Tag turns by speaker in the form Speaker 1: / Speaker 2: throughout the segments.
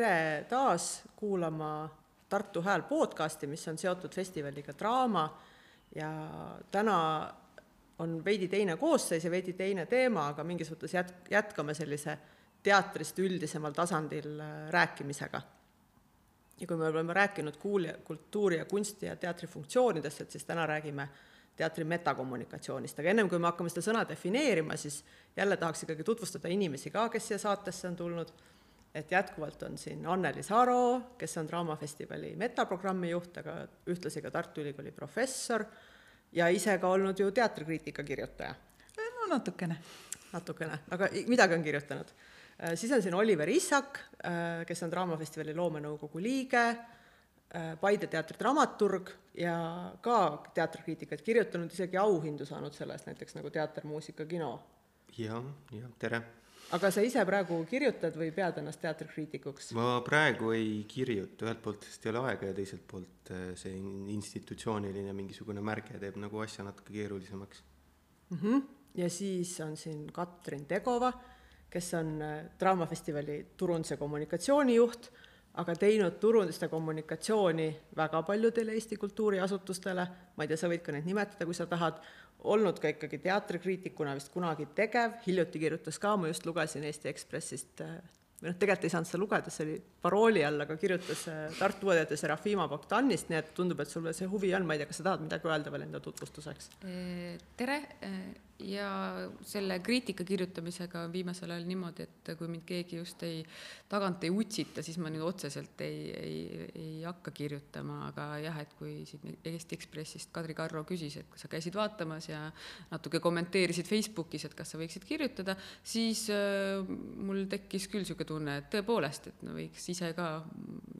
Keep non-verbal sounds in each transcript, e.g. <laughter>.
Speaker 1: tere taas kuulama Tartu Hääl podcasti, mis on seotud festivaliga Draama. Ja täna on veidi teine koosseis ja veidi teine teema, aga mingis mõttes jät-, jätkame sellise teatrist üldisemal tasandil äh, rääkimisega. ja kui me oleme rääkinud kuulja, kultuuri ja kunsti ja teatri funktsioonidest, et siis täna räägime teatri metakommunikatsioonist, aga ennem kui me hakkame seda sõna defineerima, siis jälle tahaks ikkagi tutvustada inimesi ka, kes siia saatesse on tulnud et jätkuvalt on siin Anneli Saro, kes on Draamafestivali metaprogrammi juht, aga ühtlasi ka Tartu Ülikooli professor ja ise ka olnud ju teatrikriitika kirjutaja.
Speaker 2: no natukene.
Speaker 1: natukene, aga midagi on kirjutanud. Äh, siis on siin Oliver Issak, äh, kes on Draamafestivali loomenõukogu liige, äh, Paide teatri dramaturg ja ka teatrikriitikat kirjutanud, isegi auhindu saanud selle eest, näiteks nagu teater, muusika, kino.
Speaker 3: jah, jah, tere
Speaker 1: aga sa ise praegu kirjutad või pead ennast teatrikriitikuks?
Speaker 3: ma praegu ei kirjuta, ühelt poolt sest ei ole aega ja teiselt poolt eh, see institutsiooniline mingisugune märge teeb nagu asja natuke keerulisemaks
Speaker 1: mm. -hmm. ja siis on siin Katrin Tegova, kes on eh, Draamafestivali turunduse kommunikatsioonijuht, aga teinud turundust ja kommunikatsiooni väga paljudele Eesti kultuuriasutustele, ma ei tea, sa võid ka neid nimetada, kui sa tahad, olnud ka ikkagi teatrikriitikuna vist kunagi tegev, hiljuti kirjutas ka, ma just lugesin Eesti Ekspressist, äh, või noh, tegelikult ei saanud seda lugeda, see oli parooli all, aga kirjutas äh, Tartu õdede Serafima Bogdanist, nii et tundub, et sul see huvi on, ma ei tea, kas sa tahad midagi öelda veel enda tutvustuseks?
Speaker 4: tere ja selle kriitika kirjutamisega on viimasel ajal niimoodi, et kui mind keegi just ei, tagant ei utsita, siis ma nüüd otseselt ei, ei, ei hakka kirjutama, aga jah, et kui siin Eesti Ekspressist Kadri Karro küsis, et kas sa käisid vaatamas ja natuke kommenteerisid Facebookis, et kas sa võiksid kirjutada, siis äh, mul tekkis küll niisugune tunne, et tõepoolest, et no võiks ise ka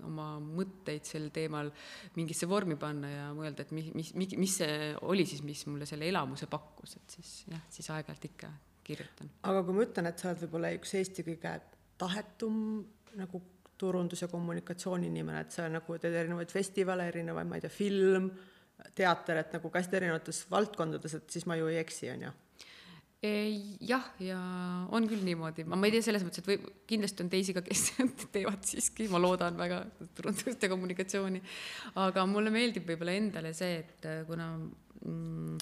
Speaker 4: oma mõtteid sel teemal mingisse vormi panna ja mõelda, et mis, mis, mis see oli siis, mis mulle selle elamuse pakkus, et siis jah, siis aeg-ajalt ikka kirjutan.
Speaker 1: aga kui ma ütlen, et sa oled võib-olla üks Eesti kõige tahetum nagu turundus- ja kommunikatsiooniinimene, et sa nagu teed erinevaid festivale, erinevaid, ma ei tea, film, teater, et nagu hästi erinevates valdkondades, et siis ma ju ei eksi, on ju
Speaker 4: jah, ja on küll niimoodi, ma ei tea, selles mõttes, et või kindlasti on teisi ka, kes <laughs> teevad siiski, ma loodan väga turundust ja kommunikatsiooni. aga mulle meeldib võib-olla endale see, et kuna mm,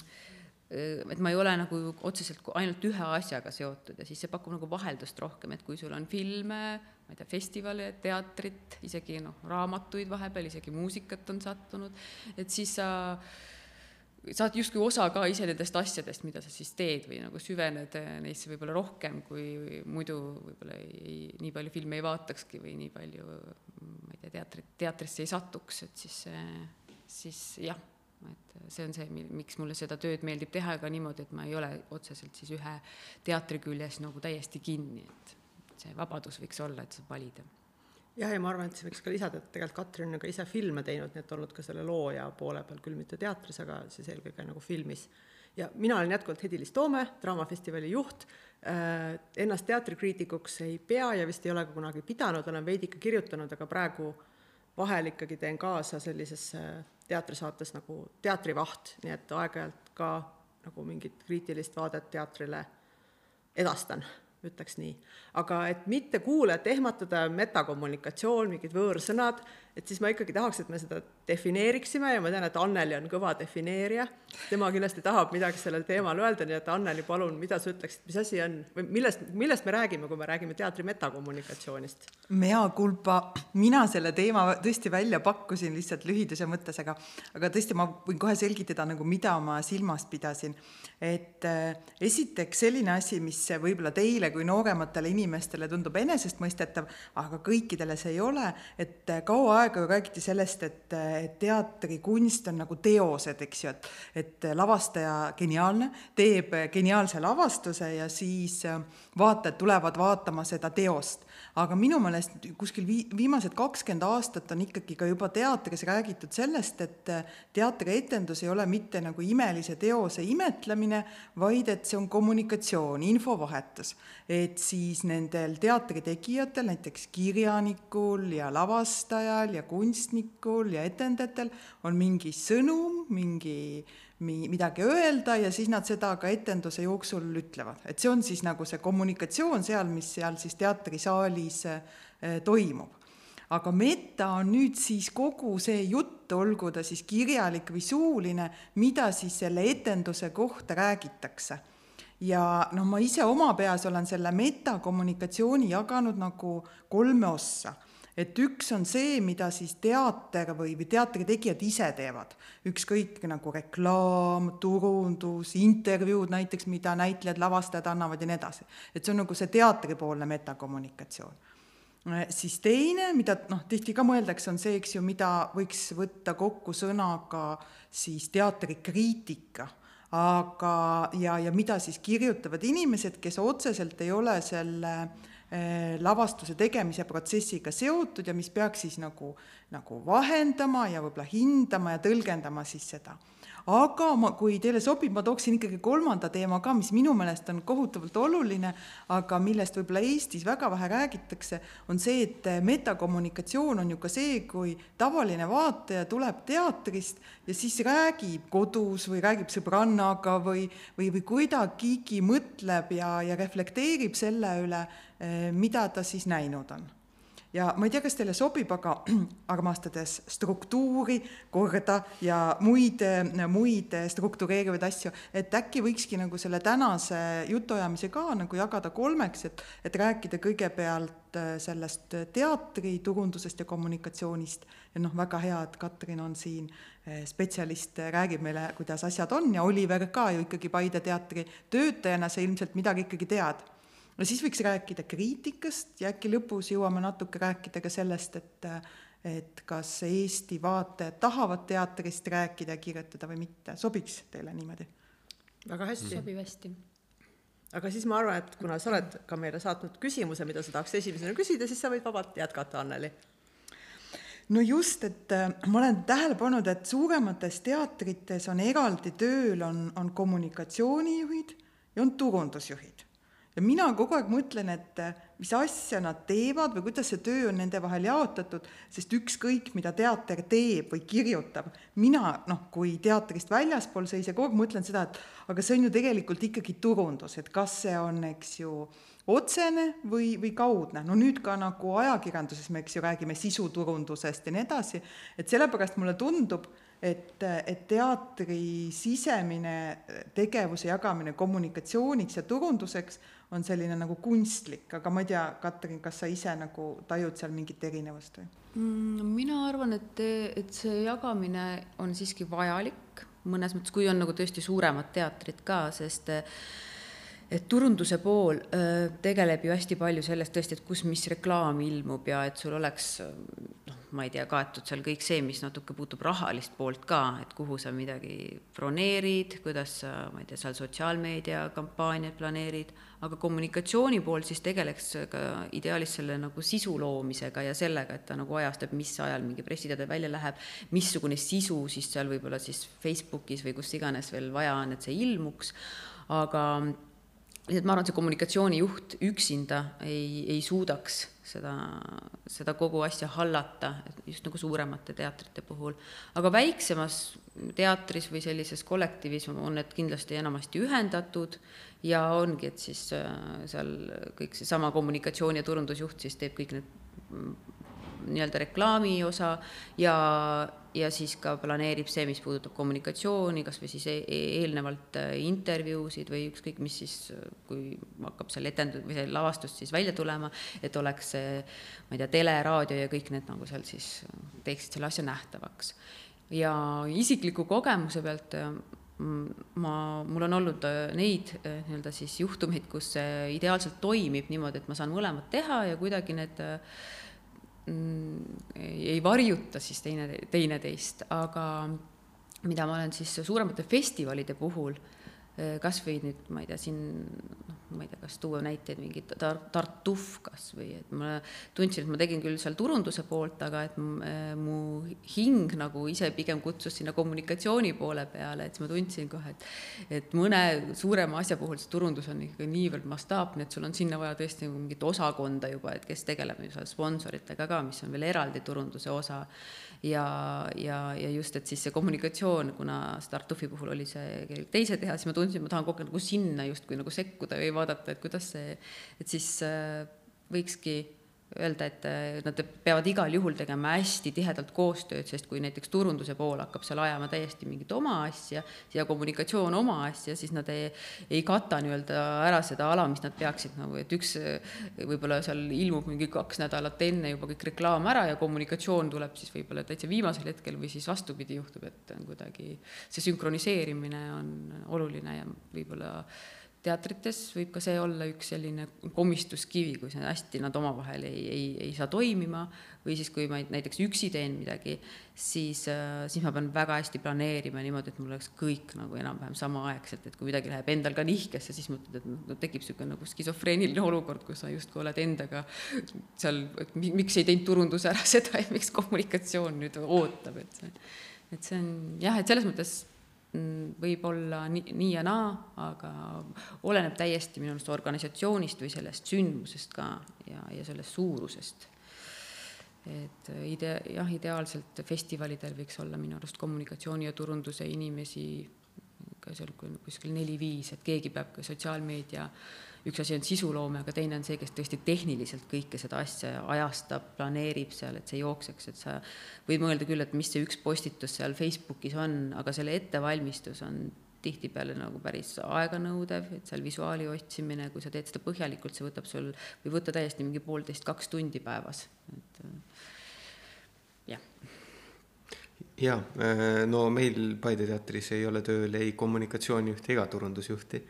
Speaker 4: et ma ei ole nagu otseselt ainult ühe asjaga seotud ja siis see pakub nagu vaheldust rohkem, et kui sul on filme, ma ei tea, festivale, teatrit, isegi noh, raamatuid vahepeal, isegi muusikat on sattunud, et siis sa saad justkui osa ka ise nendest asjadest, mida sa siis teed või nagu süvened neisse võib-olla rohkem, kui muidu võib-olla ei, nii palju filme ei vaatakski või nii palju, ma ei tea, teatrit, teatrisse ei satuks, et siis, siis jah et see on see, miks mulle seda tööd meeldib teha ka niimoodi, et ma ei ole otseselt siis ühe teatri küljes nagu täiesti kinni, et see vabadus võiks olla, et saab valida.
Speaker 1: jah, ja ma arvan, et siis võiks ka lisada, et tegelikult Katrin on ka ise filme teinud, nii et olnud ka selle looja poole peal, küll mitte teatris, aga siis eelkõige nagu filmis. ja mina olen jätkuvalt Hedi-Liis Toome, Draamafestivali juht, äh, ennast teatrikriitikuks ei pea ja vist ei ole ka kunagi pidanud, olen veidike kirjutanud, aga praegu vahel ikkagi teen kaasa sellisesse teatrisaates nagu Teatrivaht, nii et aeg-ajalt ka nagu mingit kriitilist vaadet teatrile edastan ütleks nii. aga et mitte kuulajat ehmatada, metakommunikatsioon, mingid võõrsõnad, et siis ma ikkagi tahaks, et me seda defineeriksime ja ma tean, et Anneli on kõva defineerija, tema kindlasti tahab midagi sellel teemal öelda, nii et Anneli, palun, mida sa ütleksid, mis asi on või millest, millest me räägime, kui me räägime teatri metakommunikatsioonist?
Speaker 2: mea culpa, mina selle teema tõesti välja pakkusin lihtsalt lühiduse mõttes, aga aga tõesti, ma võin kohe selgitada nagu, mida ma silmas pidasin. et äh, esiteks selline asi, mis võib-olla teile kui noorematele inimestele tundub enesestmõistetav, aga kõikidele see ei ole, et äh, kaua aega räägiti sellest, et, et teatrikunst on nagu teosed, eks ju, et et lavastaja geniaalne, teeb geniaalse lavastuse ja siis vaatajad tulevad vaatama seda teost aga minu meelest kuskil vii-, viimased kakskümmend aastat on ikkagi ka juba teatris räägitud sellest, et äh, teatrietendus ei ole mitte nagu imelise teose imetlemine, vaid et see on kommunikatsioon, infovahetus. et siis nendel teatritegijatel, näiteks kirjanikul ja lavastajal ja kunstnikul ja etendajatel on mingi sõnum, mingi mi-, midagi öelda ja siis nad seda ka etenduse jooksul ütlevad. et see on siis nagu see kommunikatsioon seal, mis seal siis teatrisaalis eh, toimub. aga meta on nüüd siis kogu see jutt, olgu ta siis kirjalik või suuline, mida siis selle etenduse kohta räägitakse ja noh, ma ise oma peas olen selle metakommunikatsiooni jaganud nagu kolme ossa et üks on see, mida siis teater või, või teatri tegijad ise teevad, ükskõik nagu reklaam, turundus, intervjuud näiteks, mida näitlejad, lavastajad annavad ja nii edasi. et see on nagu see teatripoolne metakommunikatsioon. siis teine, mida noh, tihti ka mõeldakse, on see, eks ju, mida võiks võtta kokku sõnaga siis teatrikriitika aga, ja, ja mida siis kirjutavad inimesed, kes otseselt ei ole selle eh, lavastuse tegemise protsessiga seotud ja mis peaks siis nagu, nagu vahendama ja võib-olla hindama ja tõlgendama siis seda. Aga ma, kui teile sobib, ma tooksin ikkagi kolmanda teema ka, mis minu meelest on kohutavalt oluline, aga millest võib-olla Eestis väga vähe räägitakse, on see, et metakommunikatsioon on ju ka see, kui tavaline vaataja tuleb teatrist ja siis räägib kodus või räägib sõbrannaga või, või, või kuidagigi mõtleb ja, ja reflekteerib selle üle, mida ta siis näinud on? Ja ma ei tea, kas teile sobib, aga <clears throat> armastades struktuuri, korda ja muid, muid struktureerivaid asju, et äkki võikski nagu selle tänase jutuajamise ka nagu jagada kolmeks, et, et rääkida kõigepealt äh, sellest teatriturundusest ja kommunikatsioonist. Ja noh, väga hea, et Katrin on siin äh, spetsialist, räägib meile, kuidas asjad on. Ja Oliver ka ju ikkagi Paide teatri töötajana, sa ilmselt midagi ikkagi tead no siis võiks rääkida kriitikast ja äkki lõpus jõuame natuke rääkida ka sellest, et et kas Eesti vaatajad tahavad teatrist rääkida ja kirjutada või mitte, sobiks teile niimoodi?
Speaker 1: väga hästi.
Speaker 4: sobib hästi.
Speaker 1: aga siis ma arvan, et kuna sa oled ka meile saatnud küsimuse, mida sa tahaks esimesena küsida, siis sa võid vabalt jätkata, Anneli
Speaker 2: no just, et äh, ma olen tähele pannud, et suuremates teatrites on eraldi tööl, on, on kommunikatsioonijuhid ja on turundusjuhid ja mina kogu aeg mõtlen, et eh, mis asja nad teevad või kuidas see töö on nende vahel jaotatud, sest ükskõik, mida teater teeb või kirjutab, mina noh, kui teatrist väljaspool seisja kogu aeg mõtlen seda, et aga see on ju tegelikult ikkagi turundus, et kas see on, eks ju, otsene või, või kaudne, no nüüd ka nagu ajakirjanduses me, eks ju, räägime sisuturundusest ja nii edasi, et sellepärast mulle tundub, et, et teatri sisemine tegevuse jagamine kommunikatsiooniks ja turunduseks on selline nagu kunstlik, aga ma ei tea, Katrin, kas sa ise nagu tajud seal mingit erinevust või
Speaker 4: mm,? mina arvan, et, et see jagamine on siiski vajalik mõnes mõttes, kui on nagu tõesti suuremad teatrid ka, sest et turunduse pool öö, tegeleb ju hästi palju sellest tõesti, et kus mis reklaam ilmub ja et sul oleks noh, ma ei tea, kaetud seal kõik see, mis natuke puutub rahalist poolt ka, et kuhu sa midagi broneerid, kuidas sa, ma ei tea, seal sotsiaalmeediakampaaniaid planeerid, aga kommunikatsiooni pool siis tegeleks ka ideaalis selle nagu sisu loomisega ja sellega, et ta nagu ajastab, mis ajal mingi pressiteade välja läheb, missugune sisu siis seal võib-olla siis Facebookis või kus iganes veel vaja on, et see ilmuks, aga lihtsalt ma arvan, et see kommunikatsioonijuht üksinda ei, ei suudaks seda, seda kogu asja hallata, just nagu suuremate teatrite puhul. aga väiksemas teatris või sellises kollektiivis on need kindlasti enamasti ühendatud ja ongi, et siis äh, seal kõik seesama kommunikatsiooni ja turundusjuht siis teeb kõik need mm, nii-öelda reklaami osa ja, ja siis ka planeerib see, mis puudutab kommunikatsiooni, kas või siis e eelnevalt äh, intervjuusid või ükskõik mis siis, kui hakkab seal etendus või see lavastus siis välja tulema, et oleks see, ma ei tea, tele, raadio ja kõik need nagu seal siis teeksid selle asja nähtavaks. ja isikliku kogemuse pealt äh, ma, mul on olnud äh, neid nii-öelda siis juhtumeid, kus see ideaalselt toimib niimoodi, et ma saan mõlemat teha ja kuidagi need Mm, ei varjuta siis teine, teineteist, aga mida ma olen siis suuremate festivalide puhul, eh, kas või nüüd, ma ei tea, siin noh, ma ei tea, kas tuua näiteid mingi tar-, Tartuf kas või et ma tundsin, et ma tegin küll seal turunduse poolt, aga et mu hing nagu ise pigem kutsus sinna kommunikatsiooni poole peale, et siis ma tundsin kohe, et et mõne suurema asja puhul see turundus on ikkagi niivõrd mastaapne, et sul on sinna vaja tõesti nagu mingit osakonda juba, et kes tegeleb sponsoritega ka, mis on veel eraldi turunduse osa. Ja, ja, ja just, et siis see kommunikatsioon, kuna Startupi puhul oli see teise teha, siis ma tundsin, et ma tahan kogu aeg nagu sinna justkui nagu sekkuda või vaadata, et kuidas see, et siis äh, võikski öelda, et äh, nad peavad igal juhul tegema hästi tihedalt koostööd, sest kui näiteks turunduse pool hakkab seal ajama täiesti mingit oma asja ja kommunikatsioon oma asja, siis nad ei, ei kata nii-öelda ära seda ala, mis nad peaksid nagu, et üks võib-olla seal ilmub mingi kaks nädalat enne juba kõik reklaam ära ja kommunikatsioon tuleb siis võib-olla täitsa viimasel hetkel või siis vastupidi juhtub, et on kuidagi see sünkroniseerimine on oluline ja võib-olla teatrites võib ka see olla üks selline komistuskivi, kui see hästi nad omavahel ei, ei, ei saa toimima. Või siis, kui ma näiteks üksi teen midagi, siis, äh, siis ma pean väga hästi planeerima niimoodi, et mul oleks kõik nagu enam-vähem samaaegselt, et kui midagi läheb endal ka nihkesse, siis mõtled, et no tekib niisugune nagu skisofreeniline olukord, kus sa justkui oled endaga seal, et miks ei teinud turundus ära <laughs> seda ja miks kommunikatsioon nüüd ootab, et see, et see on jah, et selles mõttes võib olla nii, nii ja naa, aga oleneb täiesti minu arust organisatsioonist või sellest sündmusest ka ja, ja sellest suurusest. et idee, jah, ideaalselt festivalidel võiks olla minu arust kommunikatsiooni ja turunduse inimesi ka seal kuskil neli-viis, et keegi peab ka sotsiaalmeedia äh, üks asi on sisuloome, aga teine on see, kes tõesti tehniliselt kõike seda asja ajastab, planeerib seal, et see jookseks, et sa võid mõelda küll, et mis see üks postitus seal Facebookis on, aga selle ettevalmistus on tihtipeale nagu päris aeganõudev, et seal visuaali otsimine, kui sa teed seda põhjalikult, see võtab sul, või võtta täiesti mingi poolteist, kaks tundi päevas, et jah.
Speaker 3: Jaa, no meil Paide teatris ei ole tööl ei kommunikatsioonijuhti ega turundusjuhti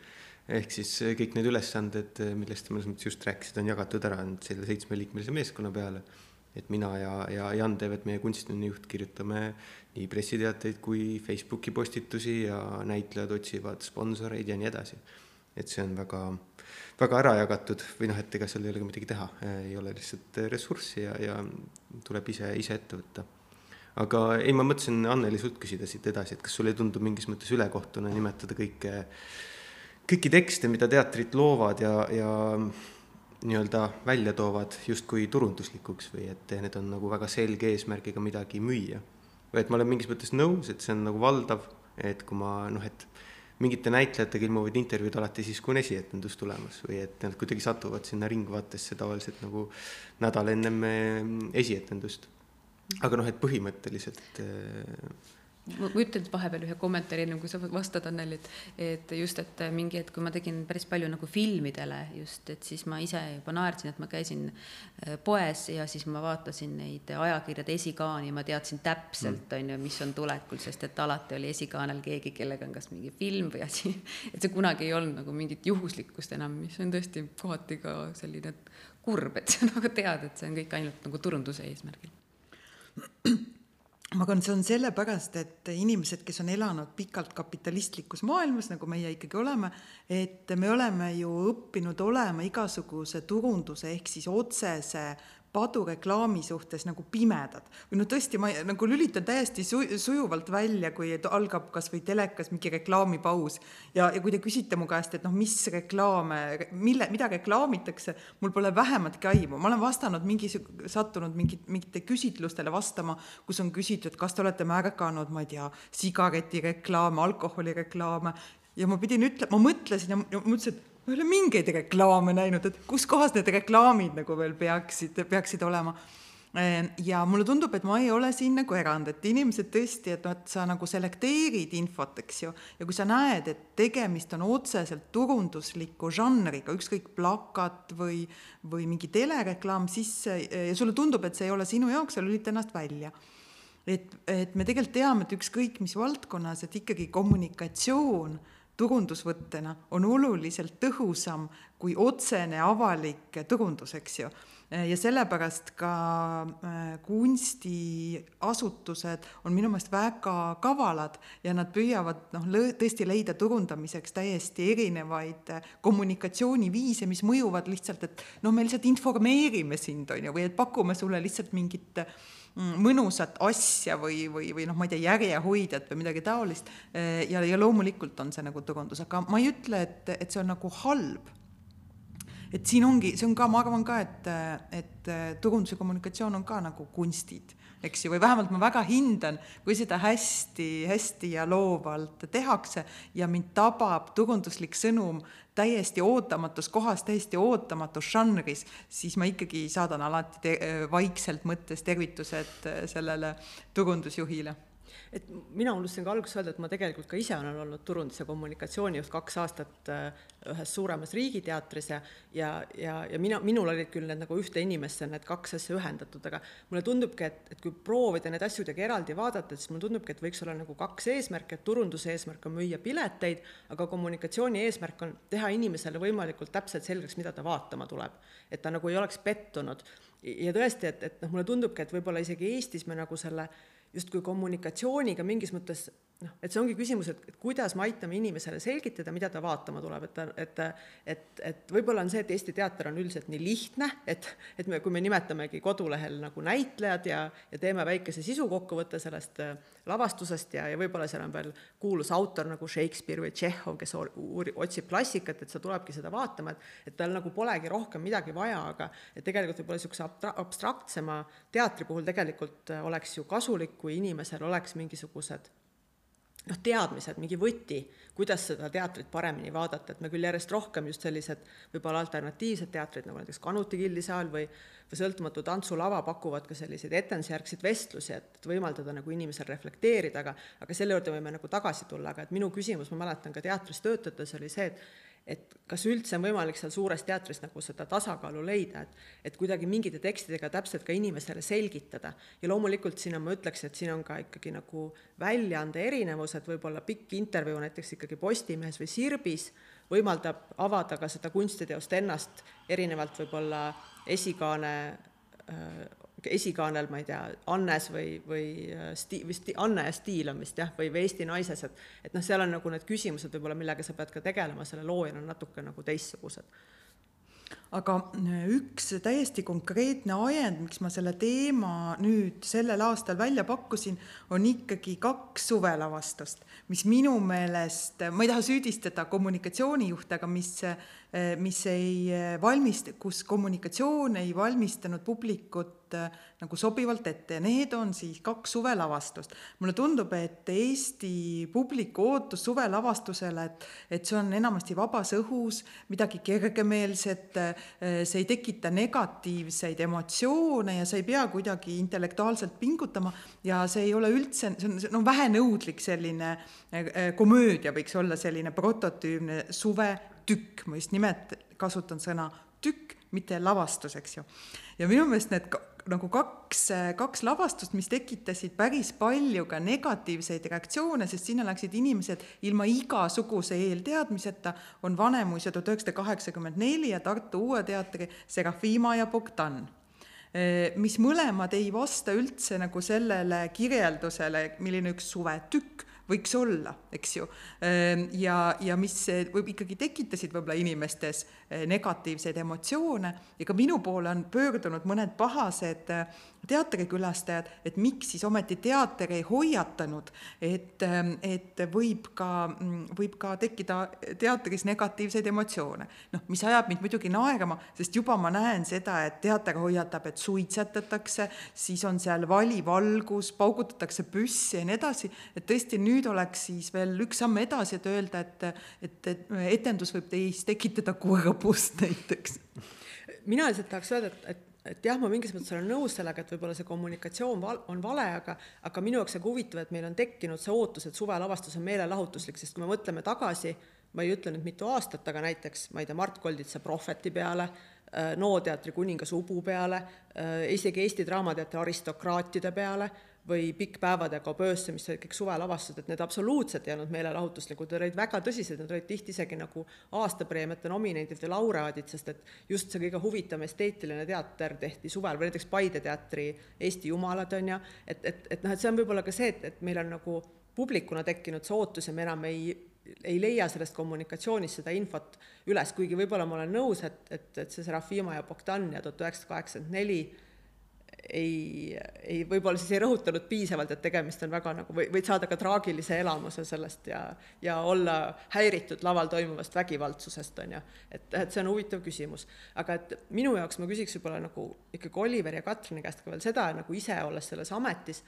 Speaker 3: ehk siis eh, kõik need ülesanded, eh, millest te mõnes mõttes just rääkisite, on jagatud ära nüüd selle seitsmeliikmelise meeskonna peale. et mina ja, ja Jan Teevet, meie kunstiline juht, kirjutame nii pressiteateid kui Facebooki postitusi ja näitlejad otsivad sponsoreid ja nii edasi. et see on väga, väga ära jagatud või noh, et ega seal ei ole ka midagi teha, ei ole lihtsalt ressurssi ja, ja tuleb ise, ise ette võtta aga ei, ma mõtlesin Anneli sult küsida siit edasi, et kas sulle ei tundu mingis mõttes ülekohtune nimetada kõike kõiki tekste, mida teatrid loovad ja, ja nii-öelda välja toovad justkui turunduslikuks või et need on nagu väga selge eesmärgiga midagi müüa. või et ma olen mingis mõttes nõus, et see on nagu valdav, et kui ma noh, et mingite näitlejatega ilmuvad intervjuud alati siis, kui on esietendus tulemas või et nad kuidagi satuvad sinna Ringvaatesse tavaliselt nagu nädal ennem esietendust. aga noh, et põhimõtteliselt
Speaker 4: ma ütlen vahepeal ühe kommentaari, enne kui sa vastad, Anneli, et, et just, et mingi hetk, kui ma tegin päris palju nagu filmidele just, et siis ma ise juba naersin, et ma käisin äh, poes ja siis ma vaatasin neid ajakirjade esikaani, ma teadsin täpselt, mm. on ju, mis on tulekul, sest et alati oli esikaanel keegi, kellega on kas mingi film või asi, <laughs> et see kunagi ei olnud nagu mingit juhuslikkust enam, mis on tõesti kohati ka selline kurb, et sa nagu tead, et see on kõik ainult nagu turunduse eesmärgil <clears throat>
Speaker 2: ma arvan, see on sellepärast, et inimesed, kes on elanud pikalt kapitalistlikus maailmas, nagu meie ikkagi oleme, et me oleme ju õppinud olema igasuguse turunduse ehk siis otsese padureklaami suhtes nagu pimedad. Või no tõesti, ma nagu lülitan täiesti su-, sujuvalt välja, kui algab kas või telekas mingi reklaamipaus. Ja, ja kui te küsite mu käest, et noh, mis reklaame, mille, mida reklaamitakse, mul pole vähematki aimu, ma olen vastanud mingi, sattunud mingit, mingite küsitlustele vastama, kus on küsitud, kas te olete märganud, ma ei tea, sigaretireklaame, alkoholireklaame? Ja ma pidin ütlema, ma mõtlesin ja mõtlesin, et ma ei ole mingeid reklaame näinud, et kus kohas need reklaamid nagu veel peaksid, peaksid olema. Ehm, ja mulle tundub, et ma ei ole siin nagu erand, et inimesed tõesti, et et sa nagu selekteerid infot, eks ju, ja kui sa näed, et tegemist on otseselt turundusliku žanriga, ükskõik plakat või, või mingi telereklaam, siis ja sulle tundub, et see ei ole sinu jaoks, sa lülita ennast välja et, et me tegelikult teame, et ükskõik mis valdkonnas, et ikkagi kommunikatsioon turundusvõttena on oluliselt tõhusam kui otsene avalik turundus, eks ju. Ja sellepärast ka äh, kunstiasutused on minu meelest väga kavalad ja nad püüavad noh, tõesti leida turundamiseks täiesti erinevaid äh, kommunikatsiooniviise, mis mõjuvad lihtsalt, et noh, me lihtsalt informeerime sind, on ju, või et pakume sulle lihtsalt mingit mm, mõnusat asja või, või, või noh, ma ei tea, järjehoidjat või midagi taolist. Äh, ja, ja loomulikult on see nagu turundus, aga ma ei ütle, et, et see on nagu halb et siin ongi, see on ka, ma arvan ka, et, et turundus ja kommunikatsioon on ka nagu kunstid, eks ju, või vähemalt ma väga hindan, kui seda hästi-hästi ja loovalt tehakse ja mind tabab turunduslik sõnum täiesti ootamatus kohas, täiesti ootamatus žanris, siis ma ikkagi saadan alati vaikselt mõttes tervitused sellele turundusjuhile
Speaker 1: et mina unustasin ka alguses öelda, et ma tegelikult ka ise olen olnud turundus- ja kommunikatsioonijuht kaks aastat äh, ühes suuremas riigiteatris ja ja, ja, ja mina, minul olid küll need nagu ühte inimesse need kaks asja ühendatud, aga mulle tundubki, et, et kui proovida neid asju kuidagi eraldi vaadata, siis mulle tundubki, et võiks olla nagu kaks eesmärki, et turunduse eesmärk on müüa pileteid, aga kommunikatsiooni eesmärk on teha inimesele võimalikult täpselt selgeks, mida ta vaatama tuleb. et ta nagu ei oleks pettunud. ja tõesti, et, et noh, mulle tundubki, et võib-olla isegi Eestis me nagu selle justkui kommunikatsiooniga mingis mõttes noh, et see ongi küsimus, et, et kuidas me aitame inimesele selgitada, mida ta vaatama tuleb, et ta, et et, et võib-olla on see, et Eesti teater on üldiselt nii lihtne, et, et me, kui me nimetamegi kodulehel nagu näitlejad ja, ja teeme väikese sisukokkuvõtte sellest äh, lavastusest ja, ja võib-olla seal on veel kuulus autor nagu Shakespeare või Tšehhov, kes uuri-, otsib klassikat, et sa tulebki seda vaatama, et et tal nagu polegi rohkem midagi vaja, aga et tegelikult võib-olla niisuguse abstra-, abstraktsema teatri puhul tegelikult äh, oleks ju kasulik, kui inimesel oleks mingisugused noh, teadmised, mingi võti, kuidas seda teatrit paremini vaadata, et me küll järjest rohkem just sellised võib-olla alternatiivsed teatrid, nagu näiteks Kanuti gildisaal või või sõltumatu tantsulava pakuvad ka selliseid etendusjärgseid vestlusi, et võimaldada nagu inimesel reflekteerida, aga aga selle juurde võime nagu tagasi tulla, aga et minu küsimus, ma mäletan ka teatris töötades oli see, et et kas üldse on võimalik seal suures teatris nagu seda tasakaalu leida, et et kuidagi mingite tekstidega täpselt ka inimesele selgitada. ja loomulikult siin on, ma ütleks, et siin on ka ikkagi nagu väljaande erinevus, et võib-olla pikk intervjuu näiteks ikkagi Postimehes või Sirbis võimaldab avada ka seda kunstiteost ennast, erinevalt võib-olla esikaane äh, esikaanel, ma ei tea, Annes või, või äh, sti-, vist Anne ja Stiil on vist jah, või, või Eesti naises, et et noh, seal on nagu need küsimused võib-olla, millega sa pead ka tegelema selle loojana natuke nagu teistsugused
Speaker 2: aga äh, üks täiesti konkreetne ajend, miks ma selle teema nüüd sellel aastal välja pakkusin, on ikkagi kaks suvelavastust, mis minu meelest, ma ei taha süüdistada kommunikatsioonijuhte, aga mis Eh, mis ei eh, valmist-, kus kommunikatsioon ei valmistanud publikut nagu sobivalt ette ja need on siis kaks suvelavastust. mulle tundub, et Eesti publiku ootus suvelavastusele, et, et see on enamasti vabas õhus, midagi kergemeelset, see ei tekita negatiivseid emotsioone ja sa ei pea kuidagi intellektuaalselt pingutama ja see ei ole üldse, see on, see on vähenõudlik selline komöödia võiks olla selline prototüüpne suve tükk, ma just nimelt kasutan sõna tükk, mitte lavastus, eks ju. ja minu meelest need nagu kaks, kaks lavastust, mis tekitasid päris palju ka negatiivseid reaktsioone, sest sinna läksid inimesed ilma igasuguse eelteadmiseta, on Vanemuise tuhat üheksasada kaheksakümmend neli ja Tartu Uue Teatri Serafima ja Bogdan. Mis mõlemad ei vasta üldse nagu sellele kirjeldusele, milline üks suvetükk võiks olla, eks ju. Ehm, ja, ja mis võib ikkagi tekitasid võib-olla inimestes eh, negatiivseid emotsioone ja ka minu poole on pöördunud mõned pahased eh, teatrikülastajad, et miks siis ometi teater ei hoiatanud, et, ehm, et võib ka, mm, võib ka tekkida teatris negatiivseid emotsioone. noh, mis ajab mind muidugi naerma, sest juba ma näen seda, et teater hoiatab, et suitsetatakse, siis on seal vali valgus, paugutatakse püssi ja nii edasi, et tõesti nüüd oleks siis veel üks samm edasi, et öelda, et, et, et etendus võib teis tekitada kurbust näiteks.
Speaker 1: mina lihtsalt tahaks öelda, et, et et jah, ma mingis mõttes olen nõus sellega, et võib-olla see kommunikatsioon val on vale, aga aga minu jaoks on ka huvitav, et meil on tekkinud see ootus, et suvelavastus on meelelahutuslik, sest kui me mõtleme tagasi, ma ei ütle nüüd mitu aastat, aga näiteks ma ei tea, Mart Kolditsa Prohveti peale, äh, NO teatri Kuningas Ubu peale, äh, isegi Eesti Draamateatri aristokraatide peale, või Pikk päevade kaob öösse, mis olid kõik suvelavastused, et need absoluutselt ei olnud meelelahutuslikud, need olid väga tõsised, need olid tihti isegi nagu aastapreemiate nominendid või laureaadid, sest et just see kõige huvitavam esteetiline teater tehti suvel või näiteks Paide teatri Eesti jumalad on ju, et, et, et noh, et see on võib-olla ka see, et, et meil on nagu publikuna tekkinud see ootus ja me enam ei ei leia sellest kommunikatsioonist seda infot üles, kuigi võib-olla ma olen nõus, et, et, et see Serafima ja Bogdan ja tuhat üheksasada kaheksakümmend neli ei, ei võib-olla siis ei rõhutanud piisavalt, et tegemist on väga nagu, või võid saada ka traagilise elamuse sellest ja, ja olla häiritud laval toimuvast vägivaldsusest, on ju. et, et see on huvitav küsimus. aga et minu jaoks ma küsiks võib-olla nagu ikkagi Oliveri ja Katrini käest ka veel seda, nagu ise olles selles ametis,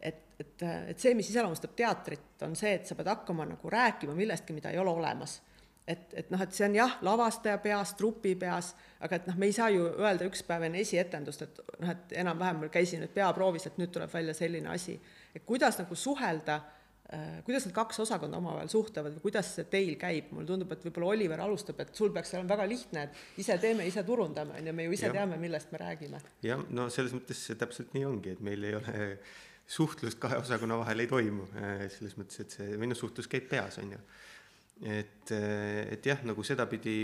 Speaker 1: et, et, et see, mis iseloomustab teatrit, on see, et sa pead hakkama nagu rääkima millestki, mida ei ole olemas et, et noh, et see on jah, lavastaja peas, trupi peas, aga et noh, me ei saa ju öelda üks päev enne esietendust, et noh, et enam-vähem käisin nüüd peaproovis, et nüüd tuleb välja selline asi. et kuidas nagu suhelda äh,, kuidas need kaks osakonda omavahel suhtlevad või kuidas see teil käib, mulle tundub, et võib-olla Oliver alustab, et sul peaks olema väga lihtne, et ise teeme, ise turundame, on ju, me ju ise ja. teame, millest me räägime.
Speaker 3: jah, no selles mõttes see täpselt nii ongi, et meil ei ole suhtlust kahe osakonna vahel ei toimu, äh, selles mõttes, et see, või noh, suhtlus käib peas, on ju et, et jah, nagu sedapidi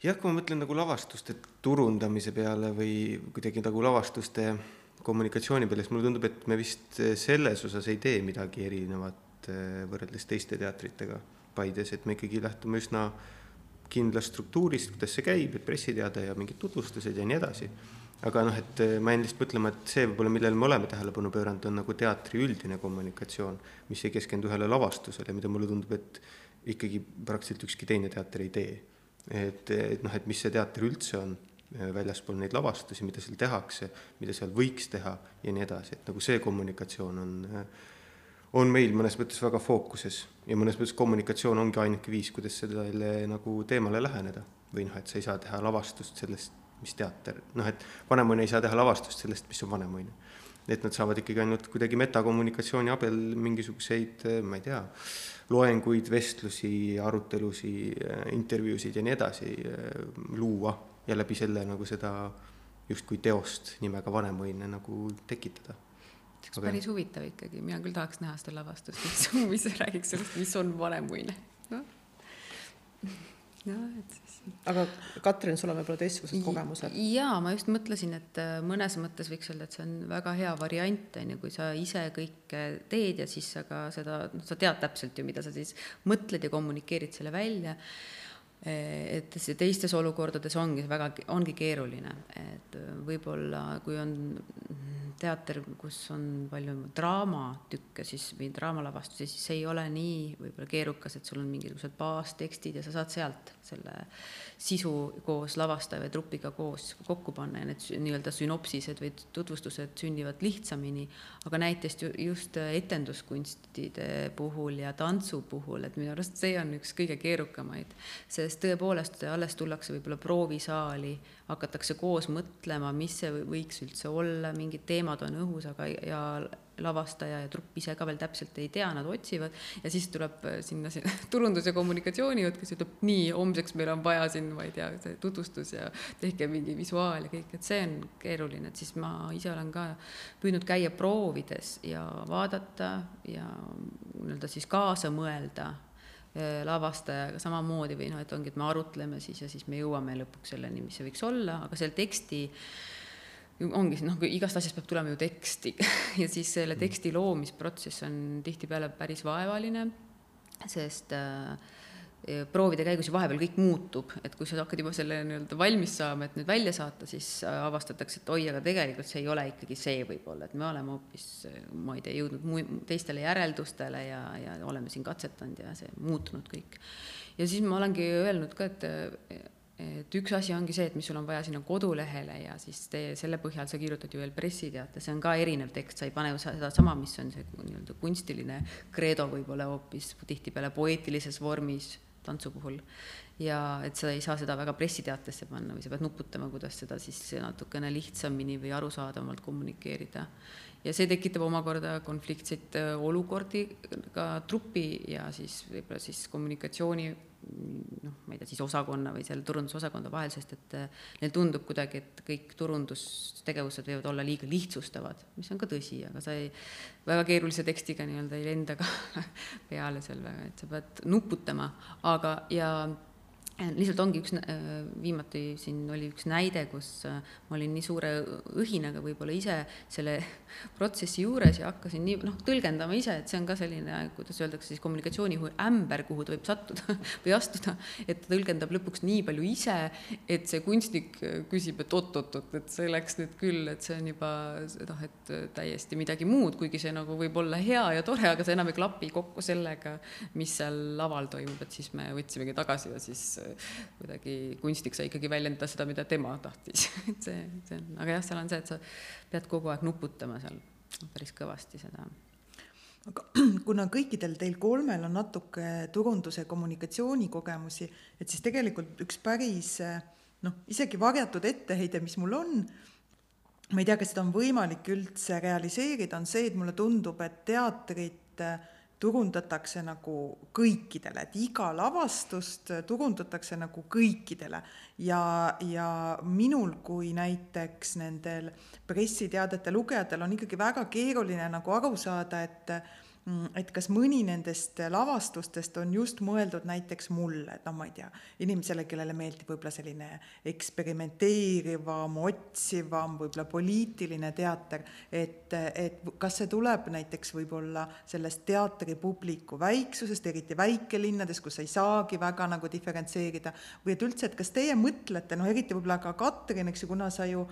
Speaker 3: jah, kui ma mõtlen nagu lavastuste turundamise peale või kuidagi nagu lavastuste kommunikatsiooni peale, siis mulle tundub, et me vist selles osas ei tee midagi erinevat eh, võrreldes teiste teatritega Paides, et me ikkagi lähtume üsna kindlast struktuurist, kuidas see käib, et pressiteade ja mingid tutvustused ja nii edasi aga noh, et eh, ma jäin lihtsalt mõtlema, et see võib-olla, millele me oleme tähelepanu pööranud, on nagu teatri üldine kommunikatsioon, mis ei keskendu ühele lavastusele, mida mulle tundub, et ikkagi praktiliselt ükski teine teater ei tee. et, et noh, et mis see teater üldse on eh, väljaspool neid lavastusi, mida seal tehakse, mida seal võiks teha ja nii edasi, et nagu see kommunikatsioon on, eh, on meil mõnes mõttes väga fookuses ja mõnes mõttes kommunikatsioon ongi ainuke viis, kuidas sellele nagu teemale läheneda või noh, et sa ei saa teha lavastust sellest mis teater, noh, et Vanemuine ei saa teha lavastust sellest, mis on Vanemuine. et nad saavad ikkagi ainult kuidagi metakommunikatsiooni abil mingisuguseid, ma ei tea, loenguid, vestlusi, arutelusi, intervjuusid ja nii edasi eh, luua ja läbi selle nagu seda justkui teost nimega Vanemuine nagu tekitada
Speaker 4: see oleks päris huvitav ikkagi, mina küll tahaks näha seda lavastust, mis, <laughs> mis räägiks sellest, mis on vanemuine, noh
Speaker 1: jah, et siis. Aga Katrin, sul on võib-olla teistsugused kogemused?
Speaker 4: jaa, ma just mõtlesin, et äh, mõnes mõttes võiks öelda, et see on väga hea variant, on ju, kui sa ise kõike teed ja siis sa ka seda, noh, sa tead täpselt ju, mida sa siis mõtled ja kommunikeerid selle välja et see teistes olukordades ongi väga, ongi keeruline, et võib-olla kui on teater, kus on palju draamatükke, siis või draamalavastusi, siis see ei ole nii võib-olla keerukas, et sul on mingisugused baastekstid ja sa saad sealt selle sisu koos lavastaja või trupiga koos kokku panna ja need nii-öelda sünopsised või tutvustused sünnivad lihtsamini. aga näiteks just etenduskunstide puhul ja tantsu puhul, et minu arust see on üks kõige keerukamaid, sest tõepoolest alles tullakse võib-olla proovisaali hakatakse koos mõtlema, mis see võiks üldse olla, mingid teemad on õhus, aga ja lavastaja ja trupp ise ka veel täpselt ei tea, nad otsivad. Ja siis tuleb äh, sinna see <laughs> turundus- ja kommunikatsioonijuht, kes ütleb, nii, homseks meil on vaja siin, ma ei tea, see tutvustus ja tehke mingi visuaal ja kõik, et see on keeruline, et siis ma ise olen ka püüdnud käia proovides ja vaadata ja nii-öelda siis kaasa mõelda lavastajaga samamoodi või noh, et ongi, et me arutleme siis ja siis me jõuame lõpuks selleni, mis see võiks olla, aga seal teksti ongi noh, igast asjast peab tulema ju teksti <laughs> ja siis selle teksti loomisprotsess on tihtipeale päris vaevaline, sest äh, proovide käigus ju vahepeal kõik muutub, et kui sa hakkad juba selle nii-öelda valmis saama, et nüüd välja saata, siis äh, avastatakse, et oi, aga tegelikult see ei ole ikkagi see võib-olla, et me oleme hoopis, ma ei tea, jõudnud mu-, teistele järeldustele ja, ja oleme siin katsetanud ja see muutunud kõik. ja siis ma olengi öelnud ka, et et üks asi ongi see, et mis sul on vaja sinna kodulehele ja siis te, selle põhjal sa kirjutad ju veel pressiteate, see on ka erinev tekst, sa ei pane ju sedasama, mis on see nii-öelda kunstiline kreedo võib-olla hoopis tihtipeale poeetilises vormis tantsu puhul. ja et sa ei saa seda väga pressiteatesse panna või sa pead nuputama, kuidas seda siis natukene lihtsamini või arusaadavamalt kommunikeerida. ja see tekitab omakorda konfliktseid äh, olukordi ka trupi ja siis võib-olla siis kommunikatsiooni noh, ma ei tea, siis osakonna või selle turundusosakonda vahel, sest et äh, neil tundub kuidagi, et kõik turundustegevused võivad olla liiga lihtsustavad, mis on ka tõsi, aga sa ei, väga keerulise tekstiga nii-öelda ei lenda ka <laughs> peale seal väga, et sa pead nuputama, aga ja lihtsalt ongi üks, viimati siin oli üks näide, kus äh, ma olin nii suure õhinaga võib-olla ise selle <laughs> protsessi juures ja hakkasin nii noh, tõlgendama ise, et see on ka selline, kuidas öeldakse siis kommunikatsiooni ämber, kuhu ta võib sattuda <laughs> või astuda, et ta tõlgendab lõpuks nii palju ise, et see kunstnik küsib, et oot-oot-oot, et see läks nüüd küll, et see on juba noh, et täiesti midagi muud, kuigi see nagu võib olla hea ja tore, aga see enam ei klapi kokku sellega, mis seal laval toimub, et siis me võtsimegi tagasi ja siis kuidagi kunstnik sai ikkagi väljendada seda, mida tema tahtis. <laughs> Et see, see on, aga jah, seal on see, et sa pead kogu aeg nuputama seal päris kõvasti seda.
Speaker 2: Aga <clears throat> kuna kõikidel teil kolmel on natuke turunduse kommunikatsioonikogemusi, et siis tegelikult üks päris noh, isegi varjatud etteheide, mis mul on, ma ei tea, kas seda on võimalik üldse realiseerida, on see, et mulle tundub, et teatrit äh, turundatakse nagu kõikidele, et iga lavastust turundatakse nagu kõikidele. Ja, ja minul kui näiteks nendel pressiteadete lugejatel on ikkagi väga keeruline nagu aru saada, et et kas mõni nendest lavastustest on just mõeldud näiteks mulle, et noh, ma ei tea, inimesele, kellele meeldib võib-olla selline eksperimenteerivam, otsivam, võib-olla poliitiline teater, et, et kas see tuleb näiteks võib-olla sellest teatripubliku väiksusest, eriti väikelinnades, kus ei saagi väga nagu diferentseerida, või et üldse, et kas teie mõtlete, noh, eriti võib-olla ka Katrin, eks ju, kuna sa ju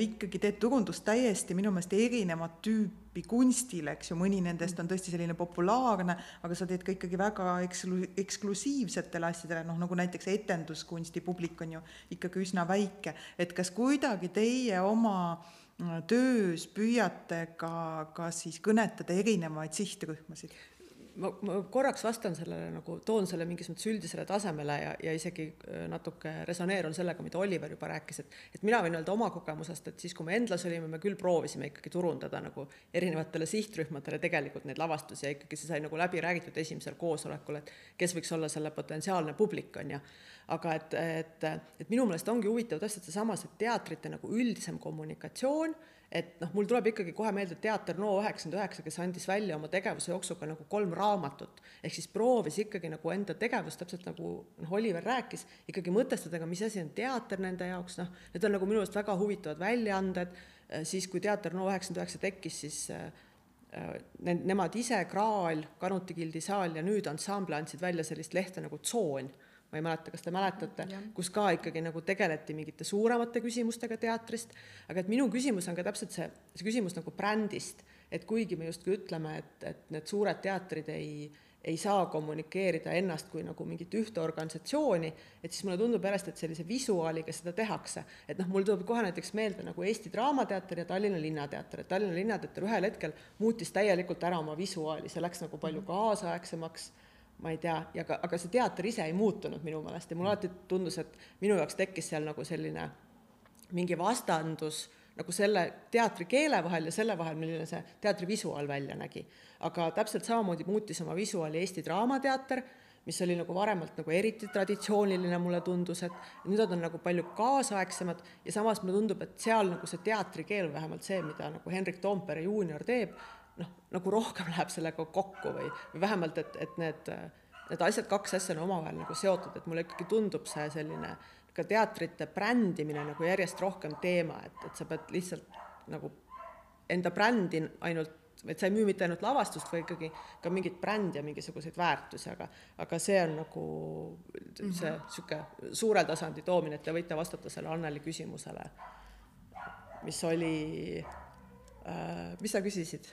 Speaker 2: ikkagi teed turundust täiesti minu meelest erinevat tüüpi kunstile, eks ju, mõni nendest on tõesti selline populaarne, aga sa teed ka ikkagi väga eksklu-, eksklusiivsetele asjadele, noh nagu näiteks etenduskunsti publik on ju ikkagi üsna väike, et kas kuidagi teie oma äh, töös püüate ka, ka siis kõnetada erinevaid sihtrühmasid?
Speaker 1: Ma, ma korraks vastan sellele nagu, toon selle mingis mõttes üldisele tasemele ja, ja isegi äh, natuke resoneerun sellega, mida Oliver juba rääkis, et et mina võin öelda oma kogemusest, et siis, kui me Endlas olime, me küll proovisime ikkagi turundada nagu erinevatele sihtrühmadele tegelikult neid lavastusi ja ikkagi see sai nagu läbi räägitud esimesel koosolekul, et kes võiks olla selle potentsiaalne publik, on ju. aga et, et, et minu meelest ongi huvitav täpselt seesama, see teatrite nagu üldisem kommunikatsioon et noh, mul tuleb ikkagi kohe meelde Teater NO üheksakümmend üheksa, kes andis välja oma tegevuse jooksul ka nagu kolm raamatut, ehk siis proovis ikkagi nagu enda tegevust, täpselt nagu noh, Oliver rääkis, ikkagi mõtestada ka, mis asi on teater nende jaoks, noh, need on nagu minu arust väga huvitavad väljaanded, siis kui Teater NO üheksakümmend üheksa tekkis, siis äh, need, nemad ise, Kraal, Kanuti Gildi saal ja nüüd ansambel andsid välja sellist lehte nagu Tsoon ma ei mäleta, kas te mäletate, kus ka ikkagi nagu tegeleti mingite suuremate küsimustega teatrist, aga et minu küsimus on ka täpselt see, see küsimus nagu brändist, et kuigi me justkui ütleme, et, et need suured teatrid ei, ei saa kommunikeerida ennast kui nagu mingit ühte organisatsiooni, et siis mulle tundub järjest, et sellise visuaaliga seda tehakse. et noh, mul tuleb kohe näiteks meelde nagu Eesti Draamateater ja Tallinna Linnateater, et Tallinna Linnateater ühel hetkel muutis täielikult ära oma visuaali, see läks nagu palju kaasaegsemaks ma ei tea, ja ka, aga see teater ise ei muutunud minu meelest ja mulle alati tundus, et minu jaoks tekkis seal nagu selline mingi vastandus nagu selle teatri keele vahel ja selle vahel, milline see teatri visuaal välja nägi. aga täpselt samamoodi muutis oma visuaali Eesti Draamateater, mis oli nagu varemalt nagu eriti traditsiooniline, mulle tundus, et nüüd nad on nagu palju kaasaegsemad ja samas mulle tundub, et seal nagu see teatrikeel, vähemalt see, mida nagu Henrik Toompere juunior teeb, noh, nagu rohkem läheb sellega kokku või, või vähemalt, et, et need, need asjad, kaks asja on omavahel nagu seotud, et mulle ikkagi tundub see selline ka teatrite brändimine nagu järjest rohkem teema, et, et sa pead lihtsalt nagu enda brändi ainult, et sa ei müü mitte ainult lavastust, vaid ikkagi ka mingit brändi ja mingisuguseid väärtusi, aga, aga see on nagu see niisugune mm -hmm. suure tasandi toomine, et te võite vastata selle Anneli küsimusele, mis oli mis sa küsisid?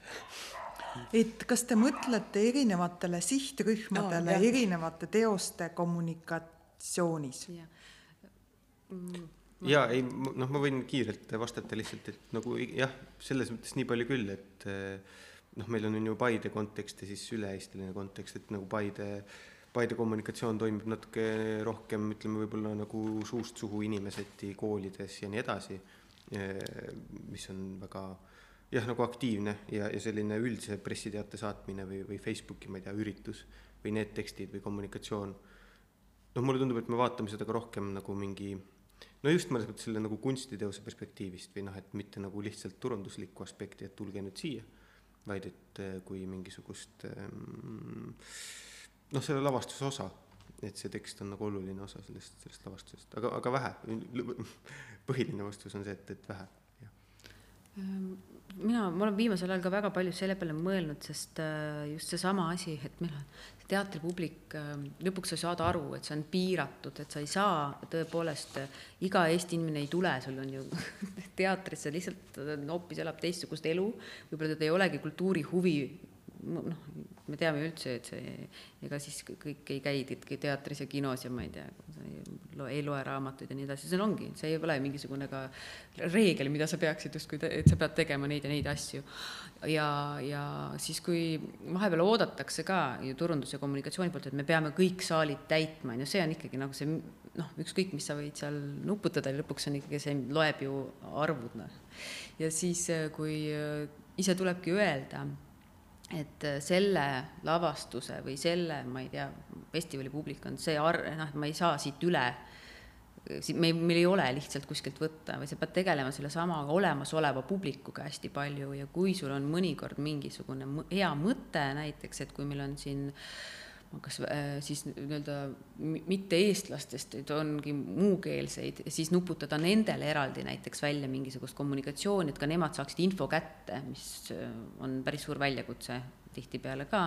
Speaker 2: et kas te mõtlete erinevatele sihtrühmadele no, erinevate teoste kommunikatsioonis?
Speaker 3: Mm, ja ei, noh, ma võin kiirelt vastata lihtsalt, et nagu jah, selles mõttes nii palju küll, et noh, meil on, ju Paide kontekst ja siis üle-eestiline kontekst, et nagu Paide, Paide kommunikatsioon toimub natuke rohkem, ütleme võib-olla nagu suust suhu inimeseti koolides ja nii edasi, mis on väga äh, jah, nagu aktiivne ja, ja selline üldise pressiteate saatmine või, või Facebooki, ma ei tea, üritus või need tekstid või kommunikatsioon. noh, mulle tundub, et me vaatame seda ka rohkem nagu mingi no just mõnes mõttes selle nagu kunstiteose perspektiivist või noh, et mitte nagu lihtsalt turunduslikku aspekti, et tulge nüüd siia, vaid et eh, kui mingisugust ehm, noh, selle lavastuse osa, et see tekst on nagu oluline osa sellest, sellest lavastusest, aga, aga vähe. põhiline vastus on see, et, et vähe,
Speaker 4: mina, ma olen viimasel ajal ka väga palju selle peale mõelnud, sest äh, just seesama asi, et meil on see teatripublik, ähm, lõpuks sa saad aru, et see on piiratud, et sa ei saa tõepoolest, iga Eesti inimene ei tule, sul on ju <laughs> teatrisse lihtsalt hoopis elab teistsugust elu, võib-olla ta ei olegi kultuurihuvi noh, me teame üldse, et see, ega siis kõik ei käi teatris ja kinos ja ma ei tea, ei loe raamatuid ja nii edasi, see ongi, see ei ole mingisugune ka reegel, mida sa peaksid justkui, et sa pead tegema neid ja neid asju. ja, ja siis, kui vahepeal oodatakse ka ju turundus- ja kommunikatsiooni poolt, et me peame kõik saalid täitma, on ju, see on ikkagi nagu see noh, ükskõik, mis sa võid seal nuputada, lõpuks on ikkagi see, loeb ju arvud, noh. ja siis, kui ise tulebki öelda et äh, selle lavastuse või selle, ma ei tea, festivali publik on see arv, noh, ma ei saa siit üle, me, meil ei ole lihtsalt kuskilt võtta või sa pead tegelema sellesama olemasoleva publikuga hästi palju ja kui sul on mõnikord mingisugune hea mõte näiteks, et kui meil on siin äh, kas äh, siis nii-öelda mitte eestlastest, et ongi muukeelseid, siis nuputada nendele eraldi näiteks välja mingisugust kommunikatsiooni, et ka nemad saaksid info kätte, mis äh, on päris suur väljakutse tihtipeale ka,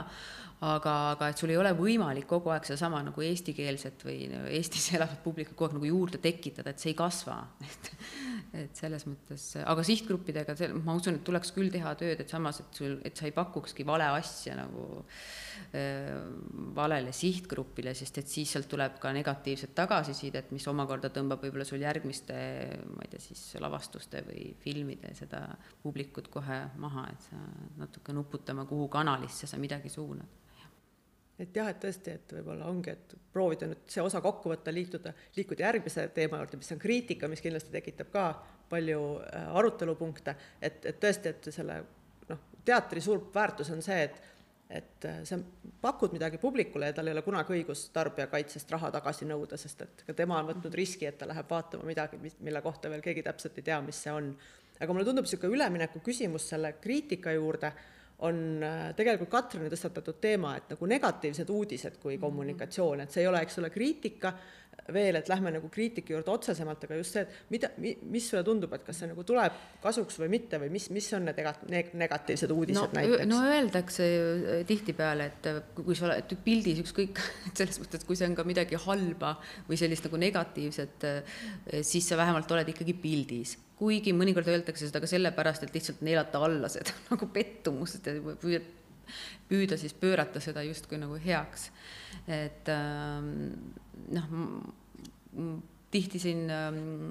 Speaker 4: aga, aga et sul ei ole võimalik kogu aeg sedasama nagu eestikeelset või Eestis <laughs> elavat publikut kogu aeg nagu juurde tekitada, et see ei kasva, <laughs> et et selles mõttes, aga sihtgruppidega, ma usun, et tuleks küll teha tööd, et samas, et sul, et sa ei pakukski vale asja nagu äh, valele sihtgrupile, sest et siis sealt tuleb ka negatiivset tagasisidet, mis omakorda tõmbab võib-olla sul järgmiste, ma ei tea, siis lavastuste või filmide seda publikut kohe maha, et sa natuke nuputama, kuhu kanalisse sa midagi suunad
Speaker 1: et jah, et tõesti, et võib-olla ongi, et proovida nüüd see osa kokku võtta, liikuda, liikuda järgmise teema juurde, mis on kriitika, mis kindlasti tekitab ka palju äh, arutelupunkte, et, et tõesti, et selle noh, teatri suur väärtus on see, et et äh, sa pakud midagi publikule ja tal ei ole kunagi õigust tarbijakaitsest raha tagasi nõuda, sest et ka tema on võtnud riski, et ta läheb vaatama midagi, mis, mille kohta veel keegi täpselt ei tea, mis see on. aga mulle tundub niisugune ülemineku küsimus selle kriitika juurde on äh, tegelikult Katrini tõstatatud teema, et nagu negatiivsed uudised kui mhm. kommunikatsioon, et see ei ole, eks ole, kriitika veel, et lähme nagu kriitika juurde otsesemalt, aga just see, et mida, mis sulle tundub, et kas see nagu tuleb kasuks või mitte või mis, mis on need neg negatiivsed uudised
Speaker 4: no,
Speaker 1: näiteks?
Speaker 4: no öeldakse äh, tihtipeale, et äh, kui sa oled pildis ükskõik, <laughs> selles mõttes, kui see on ka midagi halba või sellist nagu negatiivset, siis sa vähemalt oled ikkagi pildis kuigi mõnikord öeldakse seda ka sellepärast, et lihtsalt neelata alla seda <laughs> nagu pettumust ja püüda, püüda siis pöörata seda justkui nagu heaks. et ähm, noh, tihti siin ähm,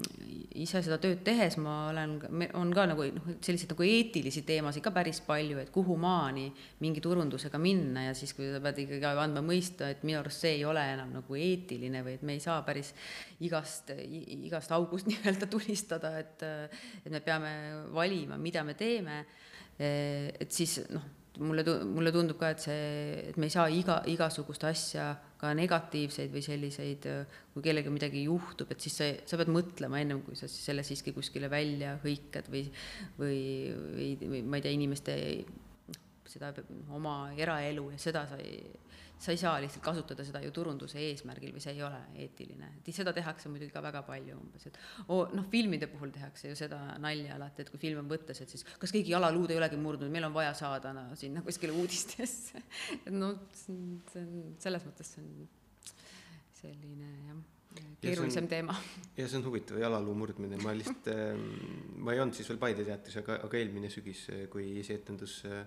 Speaker 4: ise seda tööd tehes ma olen, on ka nagu noh, selliseid nagu eetilisi teemasid ka päris palju, et kuhu maani mingi turundusega minna ja siis, kui sa pead ikkagi andma mõista, et minu arust see ei ole enam nagu eetiline või et me ei saa päris igast, igast august <laughs> nii-öelda tulistada, et, et me peame valima, mida me teeme. et siis noh mulle, mulle tundub ka, et see, et me ei saa iga, igasugust asja, ka negatiivseid või selliseid, kui kellelgi midagi juhtub, et siis sa, sa pead mõtlema ennem, kui sa selle siiski kuskile välja hõikad või, või, või, või ma ei tea, inimeste seda oma eraelu ja seda sa ei sa ei saa lihtsalt kasutada seda ju turunduse eesmärgil või see ei ole eetiline. et seda tehakse muidugi ka väga palju umbes, et oo, noh, filmide puhul tehakse ju seda nalja alati, et kui film on võttes, et siis kas keegi jalaluud ei olegi murdunud, meil on vaja saada no, sinna kuskile uudistesse <laughs> et noh, see on selles mõttes see on selline jah keerulisem teema.
Speaker 3: ja see on huvitav, jalaluu murdmine, ma lihtsalt ma ei olnud siis veel Paide teatris, aga, aga eelmine sügis, kui esietendus äh,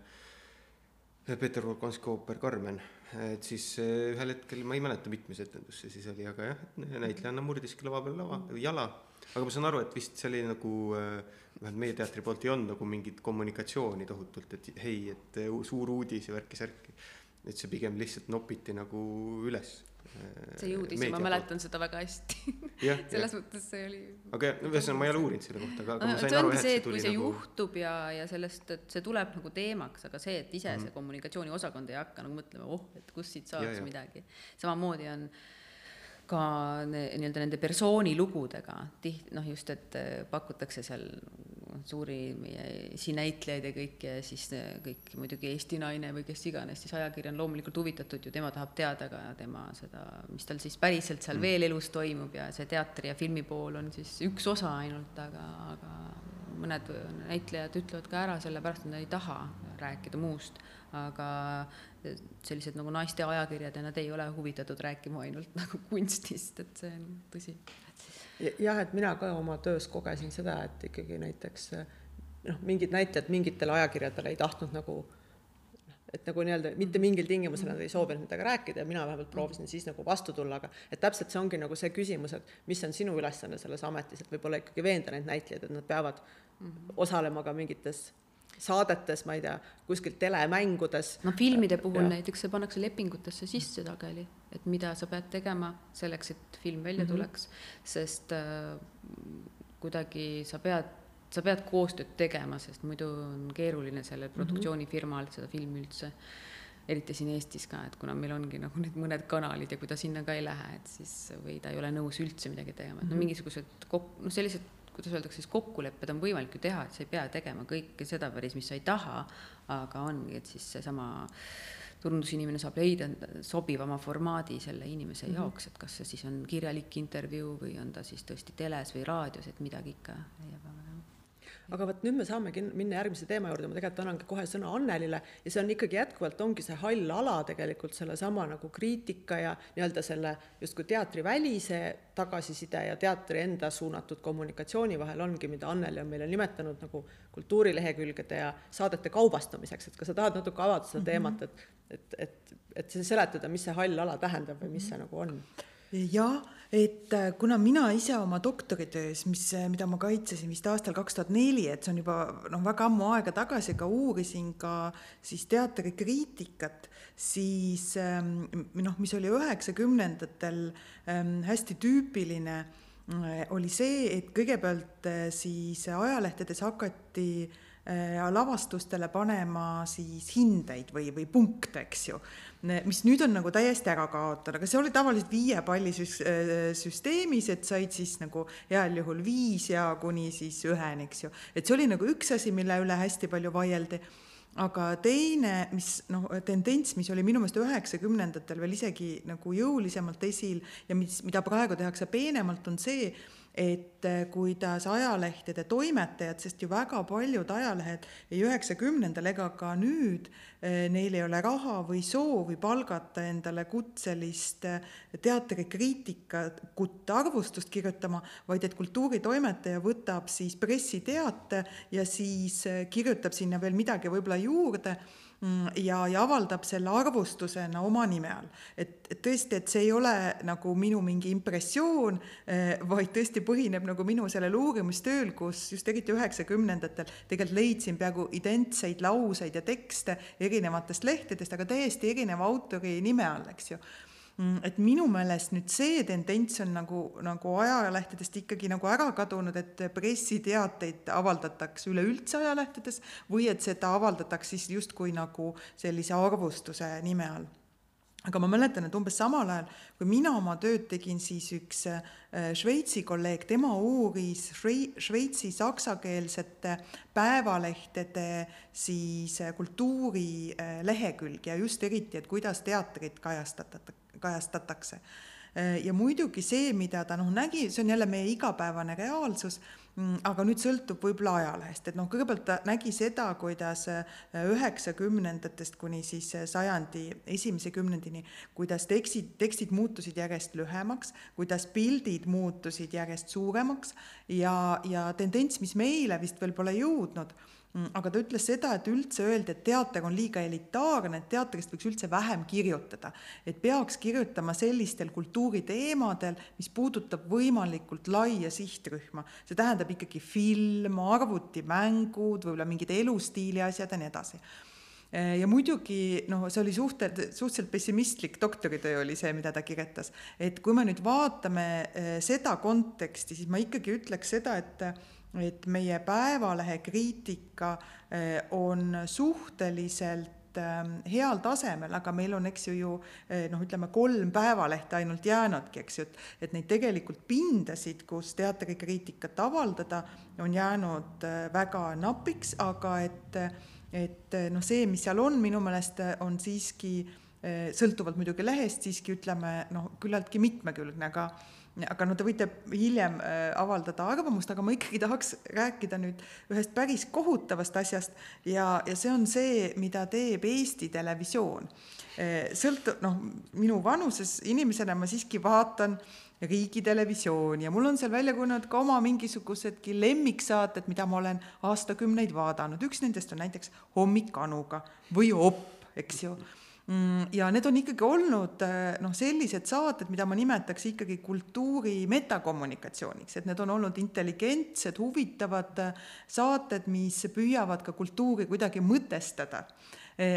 Speaker 3: Peeter Volkonski ooper Carmen, et siis eh, ühel hetkel, ma ei mäleta, mitmes etendus see siis oli, aga jah, näitlejanna murdiski lava peal lava, jala. aga ma saan aru, et vist see oli nagu, eh, vähemalt meie teatri poolt ei olnud nagu mingit kommunikatsiooni tohutult, et hei, et eh, suur uudis ja värki-särki. et see pigem lihtsalt nopiti nagu üles
Speaker 4: see jõudis ja ma mäletan seda väga hästi selles mõttes see oli.
Speaker 3: aga jah, ühesõnaga ma ei ole uurinud selle kohta, aga, aga ma sain aru
Speaker 4: et see tuli see nagu. juhtub ja, ja sellest, et see tuleb nagu teemaks, aga see, et ise mm -hmm. see kommunikatsiooniosakond ei hakka nagu mõtlema, oh, et kust siit saaks ja, ja. midagi. samamoodi on ka nii-öelda nende persooni lugudega tiht-, noh just, et äh, pakutakse seal suuri meie esinäitlejaid ja kõiki ja siis äh, kõik muidugi Eesti naine või kes iganes, siis ajakiri on loomulikult huvitatud ju, tema tahab teada ka tema seda, mis tal siis päriselt seal mm. veel elus toimub ja see teatri ja filmi pool on siis üks osa ainult, aga, aga mõned näitlejad ütlevad ka ära, sellepärast et nad ei taha rääkida muust, aga sellised nagu naiste ajakirjad ja nad ei ole huvitatud rääkima ainult <laughs> nagu kunstist, et see on tõsi.
Speaker 1: Jah, et mina ka oma töös kogesin seda, et ikkagi näiteks noh, mingid näitlejad mingitele ajakirjadele ei tahtnud nagu et nagu nii-öelda mitte mingil tingimusel nad ei soovinud nendega rääkida ja mina vähemalt proovisin siis nagu vastu tulla, aga et täpselt see ongi nagu see küsimus, et mis on sinu ülesanne selles ametis, et võib-olla ikkagi veenda neid näitlejaid, et nad peavad mm -hmm. osalema ka mingites saadetes, ma ei tea, kuskil telemängudes.
Speaker 4: no filmide puhul ja. näiteks see pannakse lepingutesse sisse sageli, et mida sa pead tegema selleks, et film välja mm -hmm. tuleks, sest äh, kuidagi sa pead, sa pead koostööd tegema, sest muidu on keeruline sellel mhm. produktsioonifirmal seda filmi üldse eriti siin Eestis ka, et kuna meil ongi nagu need mõned kanalid ja kui ta sinna ka ei lähe, et siis või ta ei ole nõus üldse midagi tegema, et no mhm. mingisugused kok-, noh, sellised kuidas öeldakse, siis kokkulepped on võimalik ju teha, et sa ei pea tegema kõike seda päris, mis sa ei taha, aga ongi, et siis seesama turundusinimene saab leida sobivama formaadi selle inimese mm -hmm. jaoks, et kas see siis on kirjalik intervjuu või on ta siis tõesti teles või raadios, et midagi ikka leiab
Speaker 1: aga vot nüüd me saamegi minna järgmise teema juurde, ma tegelikult annangi kohe sõna Annelile. Ja see on ikkagi jätkuvalt ongi see hall ala tegelikult sellesama nagu kriitika ja nii-öelda selle justkui teatrivälise tagasiside ja teatri enda suunatud kommunikatsiooni vahel ongi, mida Anneli on meile nimetanud nagu kultuurilehekülgede ja saadete kaubastamiseks, et kas sa tahad natuke avada seda teemat, et et, et, et seletada, mis see hall ala tähendab või mis see nagu on?
Speaker 2: Jah et äh, kuna mina ise oma doktoritöös, mis, äh, mida ma kaitsesin vist aastal kaks tuhat neli, et see on juba noh, väga ammu aega tagasi, ka uurisin ka siis teatrikriitikat, siis ähm, noh, mis oli üheksakümnendatel ähm, hästi tüüpiline, äh, oli see, et kõigepealt siis ajalehtedes hakati lavastustele panema siis hindeid või, või punkte, eks ju mis nüüd on nagu täiesti ära kaotanud, aga see oli tavaliselt viie palli äh, süsteemis, et said siis nagu heal juhul viis ja kuni siis üheni, eks ju. et see oli nagu üks asi, mille üle hästi palju vaieldi aga teine, mis noh, tendents, mis oli minu meelest üheksakümnendatel veel isegi nagu jõulisemalt esil ja mis, mida praegu tehakse peenemalt, on see, et eh, kuidas ajalehtede toimetajad, sest ju väga paljud ajalehed ei üheksakümnendal ega ka nüüd, eh, neil ei ole raha või soovi palgata endale kutselist eh, teatrikriitikut arvustust kirjutama, vaid et kultuuritoimetaja võtab siis pressiteate ja siis kirjutab sinna veel midagi võib-olla juurde ja, ja avaldab selle arvustusena oma nime all. et, et tõesti, et see ei ole nagu minu mingi impressioon, eh, vaid tõesti põhineb nagu minu sellel uurimistööl, kus just eriti üheksakümnendatel tegelikult leidsin peaaegu identseid lauseid ja tekste erinevatest lehtedest, aga täiesti erineva autori nime all, eks ju Mm, et minu meelest nüüd see tendents on nagu, nagu ajalehtedest ikkagi nagu ära kadunud, et pressiteateid avaldatakse üleüldse ajalehtedes või et seda avaldatakse siis justkui nagu sellise arvustuse nime all. Aga ma mäletan, et umbes samal ajal, kui mina oma tööd tegin, siis üks äh, Šveitsi kolleeg, tema uuris Šveitsi saksakeelsete päevalehtede siis äh, kultuurilehekülgi ja just eriti, et kuidas teatrit kajastatakse kajastatakse. ja muidugi see, mida ta noh nägi, see on jälle meie igapäevane reaalsus, mm, aga nüüd sõltub võib-olla ajalehest, et noh, kõigepealt ta nägi seda, kuidas üheksakümnendatest kuni siis sajandi esimese kümnendini, kuidas tekstid, tekstid muutusid järjest lühemaks, kuidas pildid muutusid järjest suuremaks ja, ja tendents, mis meile vist veel pole jõudnud aga ta ütles seda, et üldse öeldi, et teater on liiga elitaarne, et teatrist võiks üldse vähem kirjutada. et peaks kirjutama sellistel kultuuriteemadel, mis puudutab võimalikult laia sihtrühma. see tähendab ikkagi film, arvutimängud, võib-olla mingid elustiili asjad ja nii edasi ja muidugi noh, see oli suhteliselt, suhteliselt pessimistlik doktoritöö oli see, mida ta kirjutas. et kui me nüüd vaatame seda konteksti, siis ma ikkagi ütleks seda, et et meie Päevalehe kriitika eh, on suhteliselt ähm, heal tasemel, aga meil on, eks ju, ju eh, noh, ütleme kolm päevalehte ainult jäänudki, eks ju, et, et neid tegelikult pindasid, kus teatrikriitikat avaldada, on jäänud äh, väga napiks, aga et, et noh, see, mis seal on, minu meelest on siiski sõltuvalt muidugi lehest, siiski ütleme noh, küllaltki mitmekülgne, aga aga no te võite hiljem äh, avaldada arvamust, aga ma ikkagi tahaks rääkida nüüd ühest päris kohutavast asjast ja, ja see on see, mida teeb Eesti Televisioon. Äh, sõltu-, noh, minu vanuses inimesena ma siiski vaatan riigitelevisiooni ja mul on seal välja kujunenud ka oma mingisugusedki lemmiksaated, mida ma olen aastakümneid vaadanud, üks nendest on näiteks Hommik Anuga või Opp, eks ju ja need on ikkagi olnud äh, noh, sellised saated, mida ma nimetaks ikkagi kultuuri metakommunikatsiooniks, et need on olnud intelligentsed, huvitavad äh, saated, mis püüavad ka kultuuri kuidagi mõtestada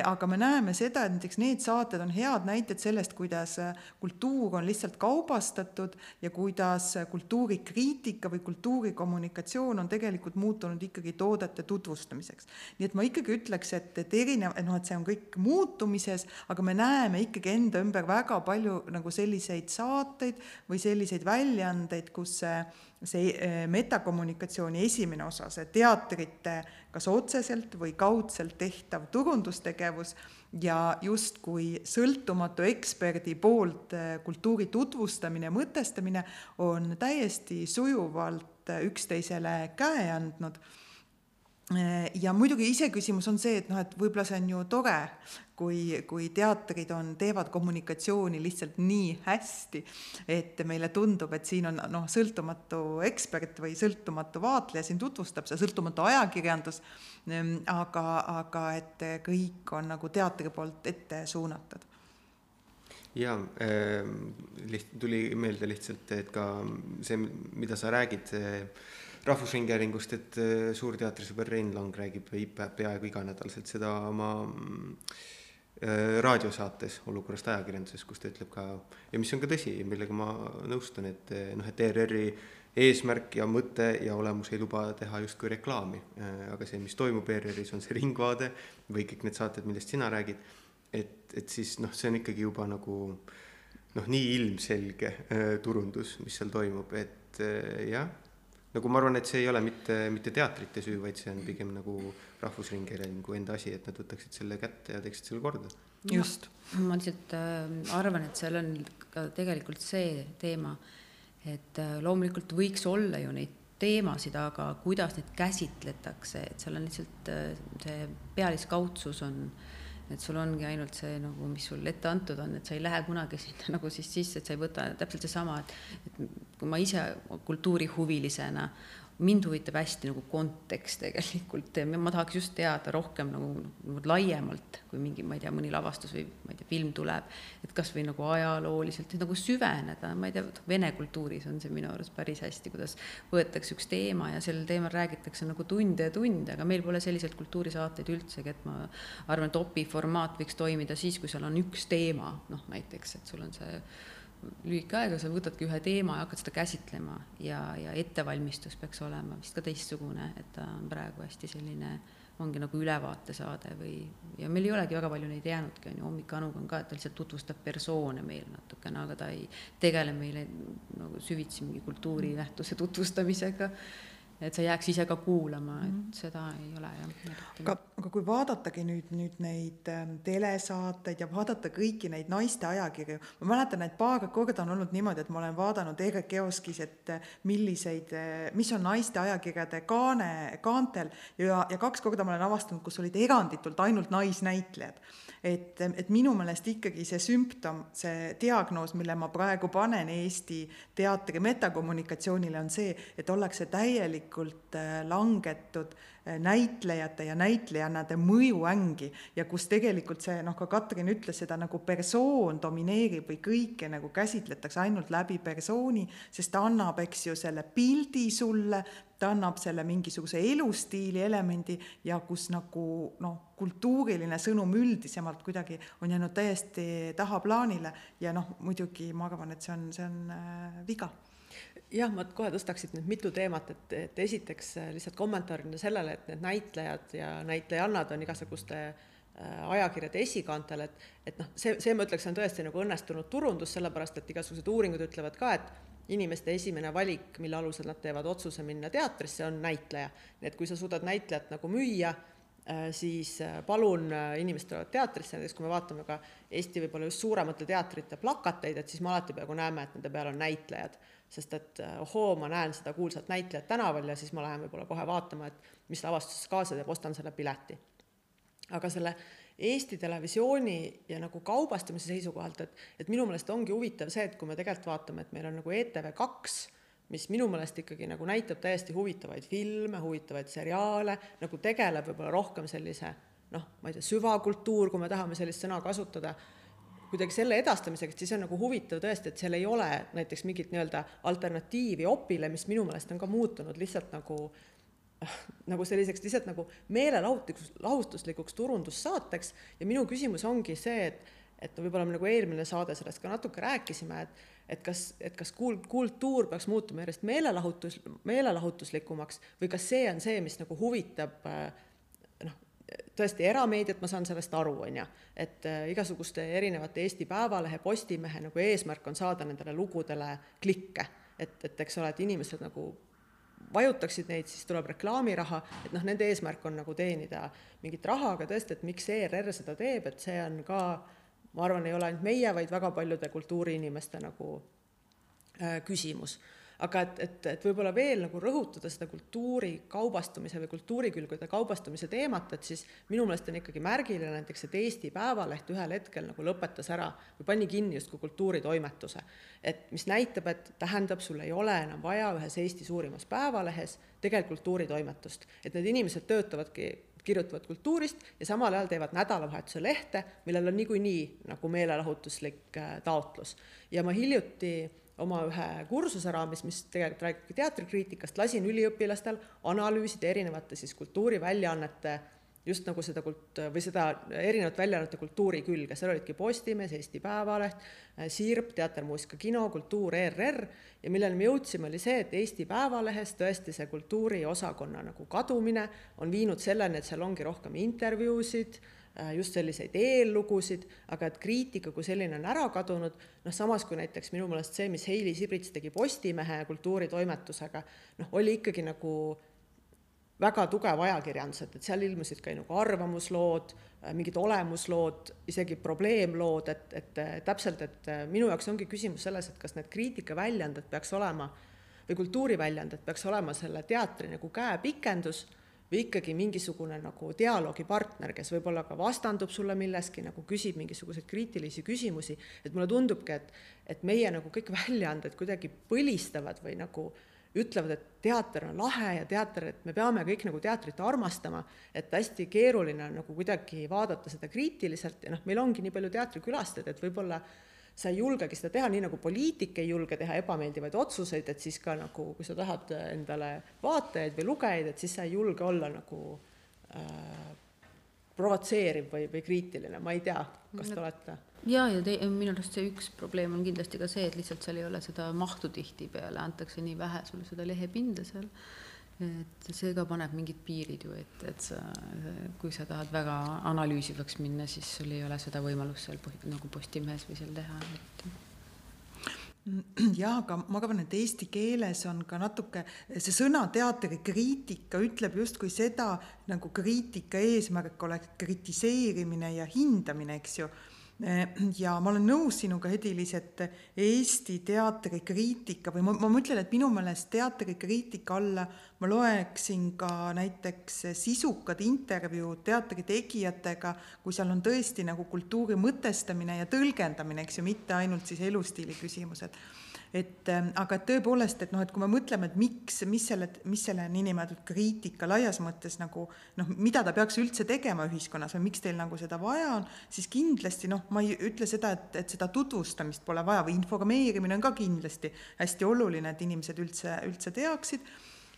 Speaker 2: aga me näeme seda, et näiteks need saated on head näited sellest, kuidas eh, kultuur on lihtsalt kaubastatud ja kuidas eh, kultuurikriitika või kultuurikommunikatsioon on tegelikult muutunud ikkagi toodete tutvustamiseks. nii et ma ikkagi ütleks, et, et erinev, noh, et see on kõik muutumises, aga me näeme ikkagi enda ümber väga palju nagu selliseid saateid või selliseid väljaandeid, kus see see eh, metakommunikatsiooni esimene osa, see teatrite kas otseselt või kaudselt tehtav turundustegevus ja justkui sõltumatu eksperdi poolt eh, kultuuri tutvustamine, mõtestamine on täiesti sujuvalt eh, üksteisele käe andnud. Ja muidugi iseküsimus on see, et noh, et võib-olla see on ju tore, kui, kui teatrid on, teevad kommunikatsiooni lihtsalt nii hästi, et meile tundub, et siin on noh, sõltumatu ekspert või sõltumatu vaatleja siin tutvustab seda, sõltumatu ajakirjandus, ehm, aga, aga et kõik on nagu teatri poolt ette suunatud.
Speaker 3: Ja äh, liht-, tuli meelde lihtsalt, et ka see, mida sa räägid äh, Rahvusringhäälingust, et äh, Suurteatri sõber Rein Lang räägib peaaegu iganädalaselt seda oma äh, raadiosaates Olukorrast ajakirjanduses, kus ta ütleb ka ja mis on ka tõsi, millega ma nõustun, et äh, noh, et ERR-i eesmärk ja mõte ja olemus ei luba teha justkui reklaami, aga see, mis toimub ERR-is, on see Ringvaade või kõik need saated, millest sina räägid, et, et siis noh, see on ikkagi juba nagu noh, nii ilmselge turundus, mis seal toimub, et jah nagu ma arvan, et see ei ole mitte, mitte teatrite süü, vaid see on pigem nagu Rahvusringhäälingu enda asi, et nad võtaksid selle kätte ja teeksid selle korda.
Speaker 4: just. ma lihtsalt äh, arvan, et seal on ka tegelikult see teema, et äh, loomulikult võiks olla ju neid teemasid, aga kuidas neid käsitletakse, et seal on lihtsalt äh, see pealiskaudsus on äh, et sul ongi ainult see nagu, mis sul ette antud on, et sa ei lähe kunagi sinna <laughs> nagu siis sisse, et sa ei võta täpselt seesama, et, et kui ma ise kultuurihuvilisena mind huvitab hästi nagu kontekst tegelikult, ma tahaks just teada rohkem nagu, nagu laiemalt, kui mingi, ma ei tea, mõni lavastus või ma ei tea, film tuleb, et kas või nagu ajalooliselt nagu süveneda, ma ei tea, vene kultuuris on see minu arust päris hästi, kuidas võetakse üks teema ja sellel teemal räägitakse nagu tunde ja tunde, aga meil pole selliseid kultuurisaateid üldsegi, et ma arvan, et opi formaat võiks toimida siis, kui seal on üks teema, noh näiteks, et sul on see lühike aega, sa võtadki ühe teema ja hakkad seda käsitlema ja, ja ettevalmistus peaks olema vist ka teistsugune, et ta on praegu hästi selline, ongi nagu ülevaatesaade või, ja meil ei olegi väga palju neid jäänudki, on ju, Hommik Anuga on ka, et ta lihtsalt tutvustab persoone meil natukene, aga ta ei tegele meile nagu süvitsi mingi kultuurinähtuse tutvustamisega et sa jääks ise ka kuulama, et mhm. seda ei ole jah.
Speaker 2: aga, aga kui vaadatagi nüüd, nüüd neid ähm, telesaateid ja vaadata kõiki neid naiste ajakirju, ma mäletan, et paar korda on olnud niimoodi, et ma olen vaadanud Erik Kioskis, et äh, milliseid, äh, mis on naiste ajakirjade kaane, kaantel ja, ja kaks korda ma olen avastanud, kus olid eranditult ainult naisnäitlejad et, et minu meelest ikkagi see sümptom, see diagnoos, mille ma praegu panen Eesti teatri metakommunikatsioonile, on see, et ollakse täielikult äh, langetud äh, näitlejate ja näitlejannade mõjuängi ja kus tegelikult see noh, ka Katrin ütles seda nagu persoon domineerib või kõike nagu käsitletakse ainult läbi persooni, sest ta annab, eks ju, selle pildi sulle, ta annab selle mingisuguse elustiili elemendi ja kus nagu noh, kultuuriline sõnum üldisemalt kuidagi on jäänud täiesti tahaplaanile ja noh, muidugi ma arvan, et see on, see on äh, viga
Speaker 1: jah, ma kohe tõstaksin nüüd mitu teemat, et, et esiteks äh, lihtsalt kommentaarina sellele, et need näitlejad ja näitlejannad on igasuguste äh, ajakirjade esikaantel, et, et noh, see, see ma ütleks, on tõesti nagu õnnestunud turundus, sellepärast et igasugused uuringud ütlevad ka, et inimeste esimene valik, mille alusel nad teevad otsuse minna teatrisse, on näitleja. nii et kui sa suudad näitlejat nagu müüa, siis äh, palun, äh, inimesed tulevad teatrisse, näiteks kui me vaatame ka Eesti võib-olla just suuremate teatrite plakateid, et siis me alati peaaegu näeme, et nende peal on näitlejad. sest et ohoo, ma näen seda kuulsat näitlejat tänaval ja siis ma lähen võib-olla kohe vaatama, et mis lavastus kaasa teeb, ostan selle pileti. aga selle Eesti Televisiooni ja nagu kaubastamise seisukohalt, et, et minu meelest ongi huvitav see, et kui me tegelikult vaatame, et meil on nagu ETV kaks, mis minu meelest ikkagi nagu näitab täiesti huvitavaid filme, huvitavaid seriaale, nagu tegeleb võib-olla rohkem sellise noh, ma ei tea, süvakultuur, kui me tahame sellist sõna kasutada, kuidagi selle edastamisega, et siis on nagu huvitav tõesti, et seal ei ole näiteks mingit nii-öelda alternatiivi opile, mis minu meelest on ka muutunud lihtsalt nagu <laughs> nagu selliseks lihtsalt nagu meelelahutus, lahutuslikuks turundussaateks. Ja minu küsimus ongi see, et et võib-olla me nagu eelmine saade sellest ka natuke rääkisime, et et kas, et kas kuul-, kultuur peaks muutuma järjest meelelahutus, meelelahutuslikumaks või kas see on see, mis nagu huvitab noh, tõesti erameediat, ma saan sellest aru, on ju, et äh, igasuguste erinevate Eesti Päevalehe, Postimehe nagu eesmärk on saada nendele lugudele klikke, et, et eks ole, et inimesed nagu vajutaksid neid, siis tuleb reklaamiraha, et noh, nende eesmärk on nagu teenida mingit raha, aga tõesti, et miks ERR seda teeb, et see on ka, ma arvan, ei ole ainult meie, vaid väga paljude kultuuriinimeste nagu äh, küsimus aga et, et, et võib-olla veel nagu rõhutada seda kultuuri kaubastumise või kultuurikülgede kaubastumise teemat, et siis minu meelest on ikkagi märgiline näiteks, et Eesti Päevaleht ühel hetkel nagu lõpetas ära või pani kinni justkui kultuuritoimetuse. et mis näitab, et tähendab, sul ei ole enam vaja ühes Eesti suurimas päevalehes tegelikult kultuuritoimetust, et need inimesed töötavadki kirjutavad kultuurist ja samal ajal teevad nädalavahetuse lehte, millel on niikuinii nagu meelelahutuslik äh, taotlus. ja ma hiljuti oma ühe kursuse raames, mis tegelikult räägibki teatrikriitikast, lasin üliõpilastel analüüsida erinevate siis kultuuriväljaannete just nagu seda kult- või seda erinevate väljaannete kultuuri külge, seal olidki Postimees, Eesti Päevaleht, Sirp, Teater, Muusika, Kino, Kultuur, ERR ja milleni me jõudsime, oli see, et Eesti Päevalehes tõesti see kultuuriosakonna nagu kadumine on viinud selleni, et seal ongi rohkem intervjuusid just selliseid eellugusid, aga et kriitika kui selline on ära kadunud, noh samas kui näiteks minu meelest see, mis Heili Sibrits tegi Postimehe kultuuritoimetusega, noh, oli ikkagi nagu väga tugev ajakirjandus, et, et seal ilmusid ka nagu arvamuslood, äh, mingid olemuslood, isegi probleemlood, et, et täpselt, et äh, minu jaoks ongi küsimus selles, et kas need kriitikaväljaanded peaks olema või kultuuriväljaanded peaks olema selle teatri nagu käepikendus või ikkagi mingisugune nagu dialoogipartner, kes võib-olla ka vastandub sulle milleski, nagu küsib mingisuguseid kriitilisi küsimusi, et mulle tundubki, et, et meie nagu kõik <laughs> väljaanded kuidagi põlistavad või nagu ütlevad, et teater on lahe ja teater, et me peame kõik nagu teatrit armastama, et hästi keeruline on nagu kuidagi vaadata seda kriitiliselt ja noh, meil ongi nii palju teatrikülastajaid, et võib-olla sa ei julgegi seda teha, nii nagu poliitik ei julge teha ebameeldivaid otsuseid, et siis ka nagu, kui sa tahad endale vaatajaid või lugejaid, et siis sa ei julge olla nagu äh, provotseeriv või, või kriitiline, ma ei tea, kas te olete?
Speaker 4: ja, ja te, minu arust see üks probleem on kindlasti ka see, et lihtsalt seal ei ole seda mahtu tihtipeale, antakse nii vähe sulle seda lehepinda seal et see ka paneb mingid piirid ju ette, et sa, kui sa tahad väga analüüsivaks minna, siis sul ei ole seda võimalust seal nagu Postimehes või seal teha, et <clears throat>
Speaker 2: jaa, aga ma arvan, et eesti keeles on ka natuke, see sõna teatrikriitika ütleb justkui seda, nagu kriitika eesmärk oleks kritiseerimine ja hindamine, eks ju <clears throat> ja ma olen nõus sinuga, Hedilis, et Eesti teatrikriitika või ma, ma mõtlen, et minu meelest teatrikriitika alla ma loeksin ka näiteks sisukad intervjuud teatritegijatega, kui seal on tõesti nagu kultuuri mõtestamine ja tõlgendamine, eks ju, mitte ainult siis elustiili küsimused et ähm, aga tõepoolest, et noh, et kui me mõtleme, et miks, mis selle, mis selle niinimetatud kriitika laias mõttes nagu noh, mida ta peaks üldse tegema ühiskonnas või miks teil nagu seda vaja on, siis kindlasti noh, ma ei ütle seda, et, et seda tutvustamist pole vaja või informeerimine on ka kindlasti hästi oluline, et inimesed üldse, üldse teaksid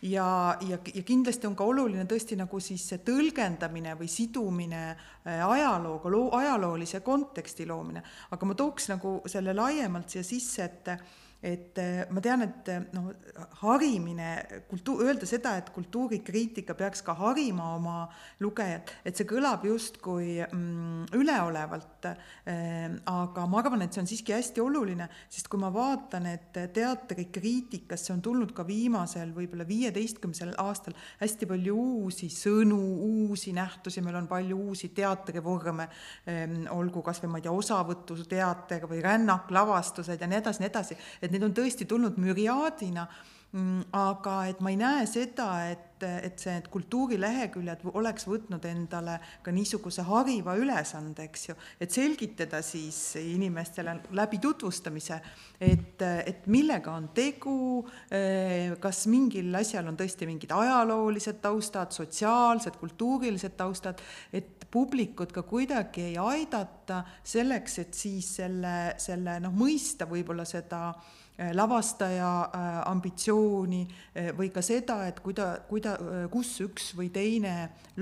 Speaker 2: ja, ja, ja kindlasti on ka oluline tõesti nagu siis see tõlgendamine või sidumine äh, ajalooga, loo, ajaloolise konteksti loomine. aga ma tooks nagu selle laiemalt siia sisse, et et eh, ma tean, et eh, noh, harimine, kultuur, öelda seda, et kultuurikriitika peaks ka harima oma lugejat, et see kõlab justkui mm, üleolevalt äh,. aga ma arvan, et see on siiski hästi oluline, sest kui ma vaatan, et teatrikriitikasse on tulnud ka viimasel võib-olla viieteistkümnendal aastal hästi palju uusi sõnu, uusi nähtusi, meil on palju uusi teatrivorme ähm,, olgu kasvõi ma ei tea, osavõtuteater või rännaklavatused ja nii edasi, nii edasi, et et neid on tõesti tulnud müriaadina mm, aga et ma ei näe seda, et, et see, et kultuurileheküljed oleks võtnud endale ka niisuguse hariva ülesande, eks ju, et selgitada siis inimestele läbi tutvustamise, et, et millega on tegu, eh, kas mingil asjal on tõesti mingid ajaloolised taustad, sotsiaalsed, kultuurilised taustad, et publikut ka kuidagi ei aidata selleks, et siis selle, selle noh, mõista võib-olla seda äh, lavastaja eh, ambitsiooni eh, või ka seda, et kuida-, kuida-, kus üks või teine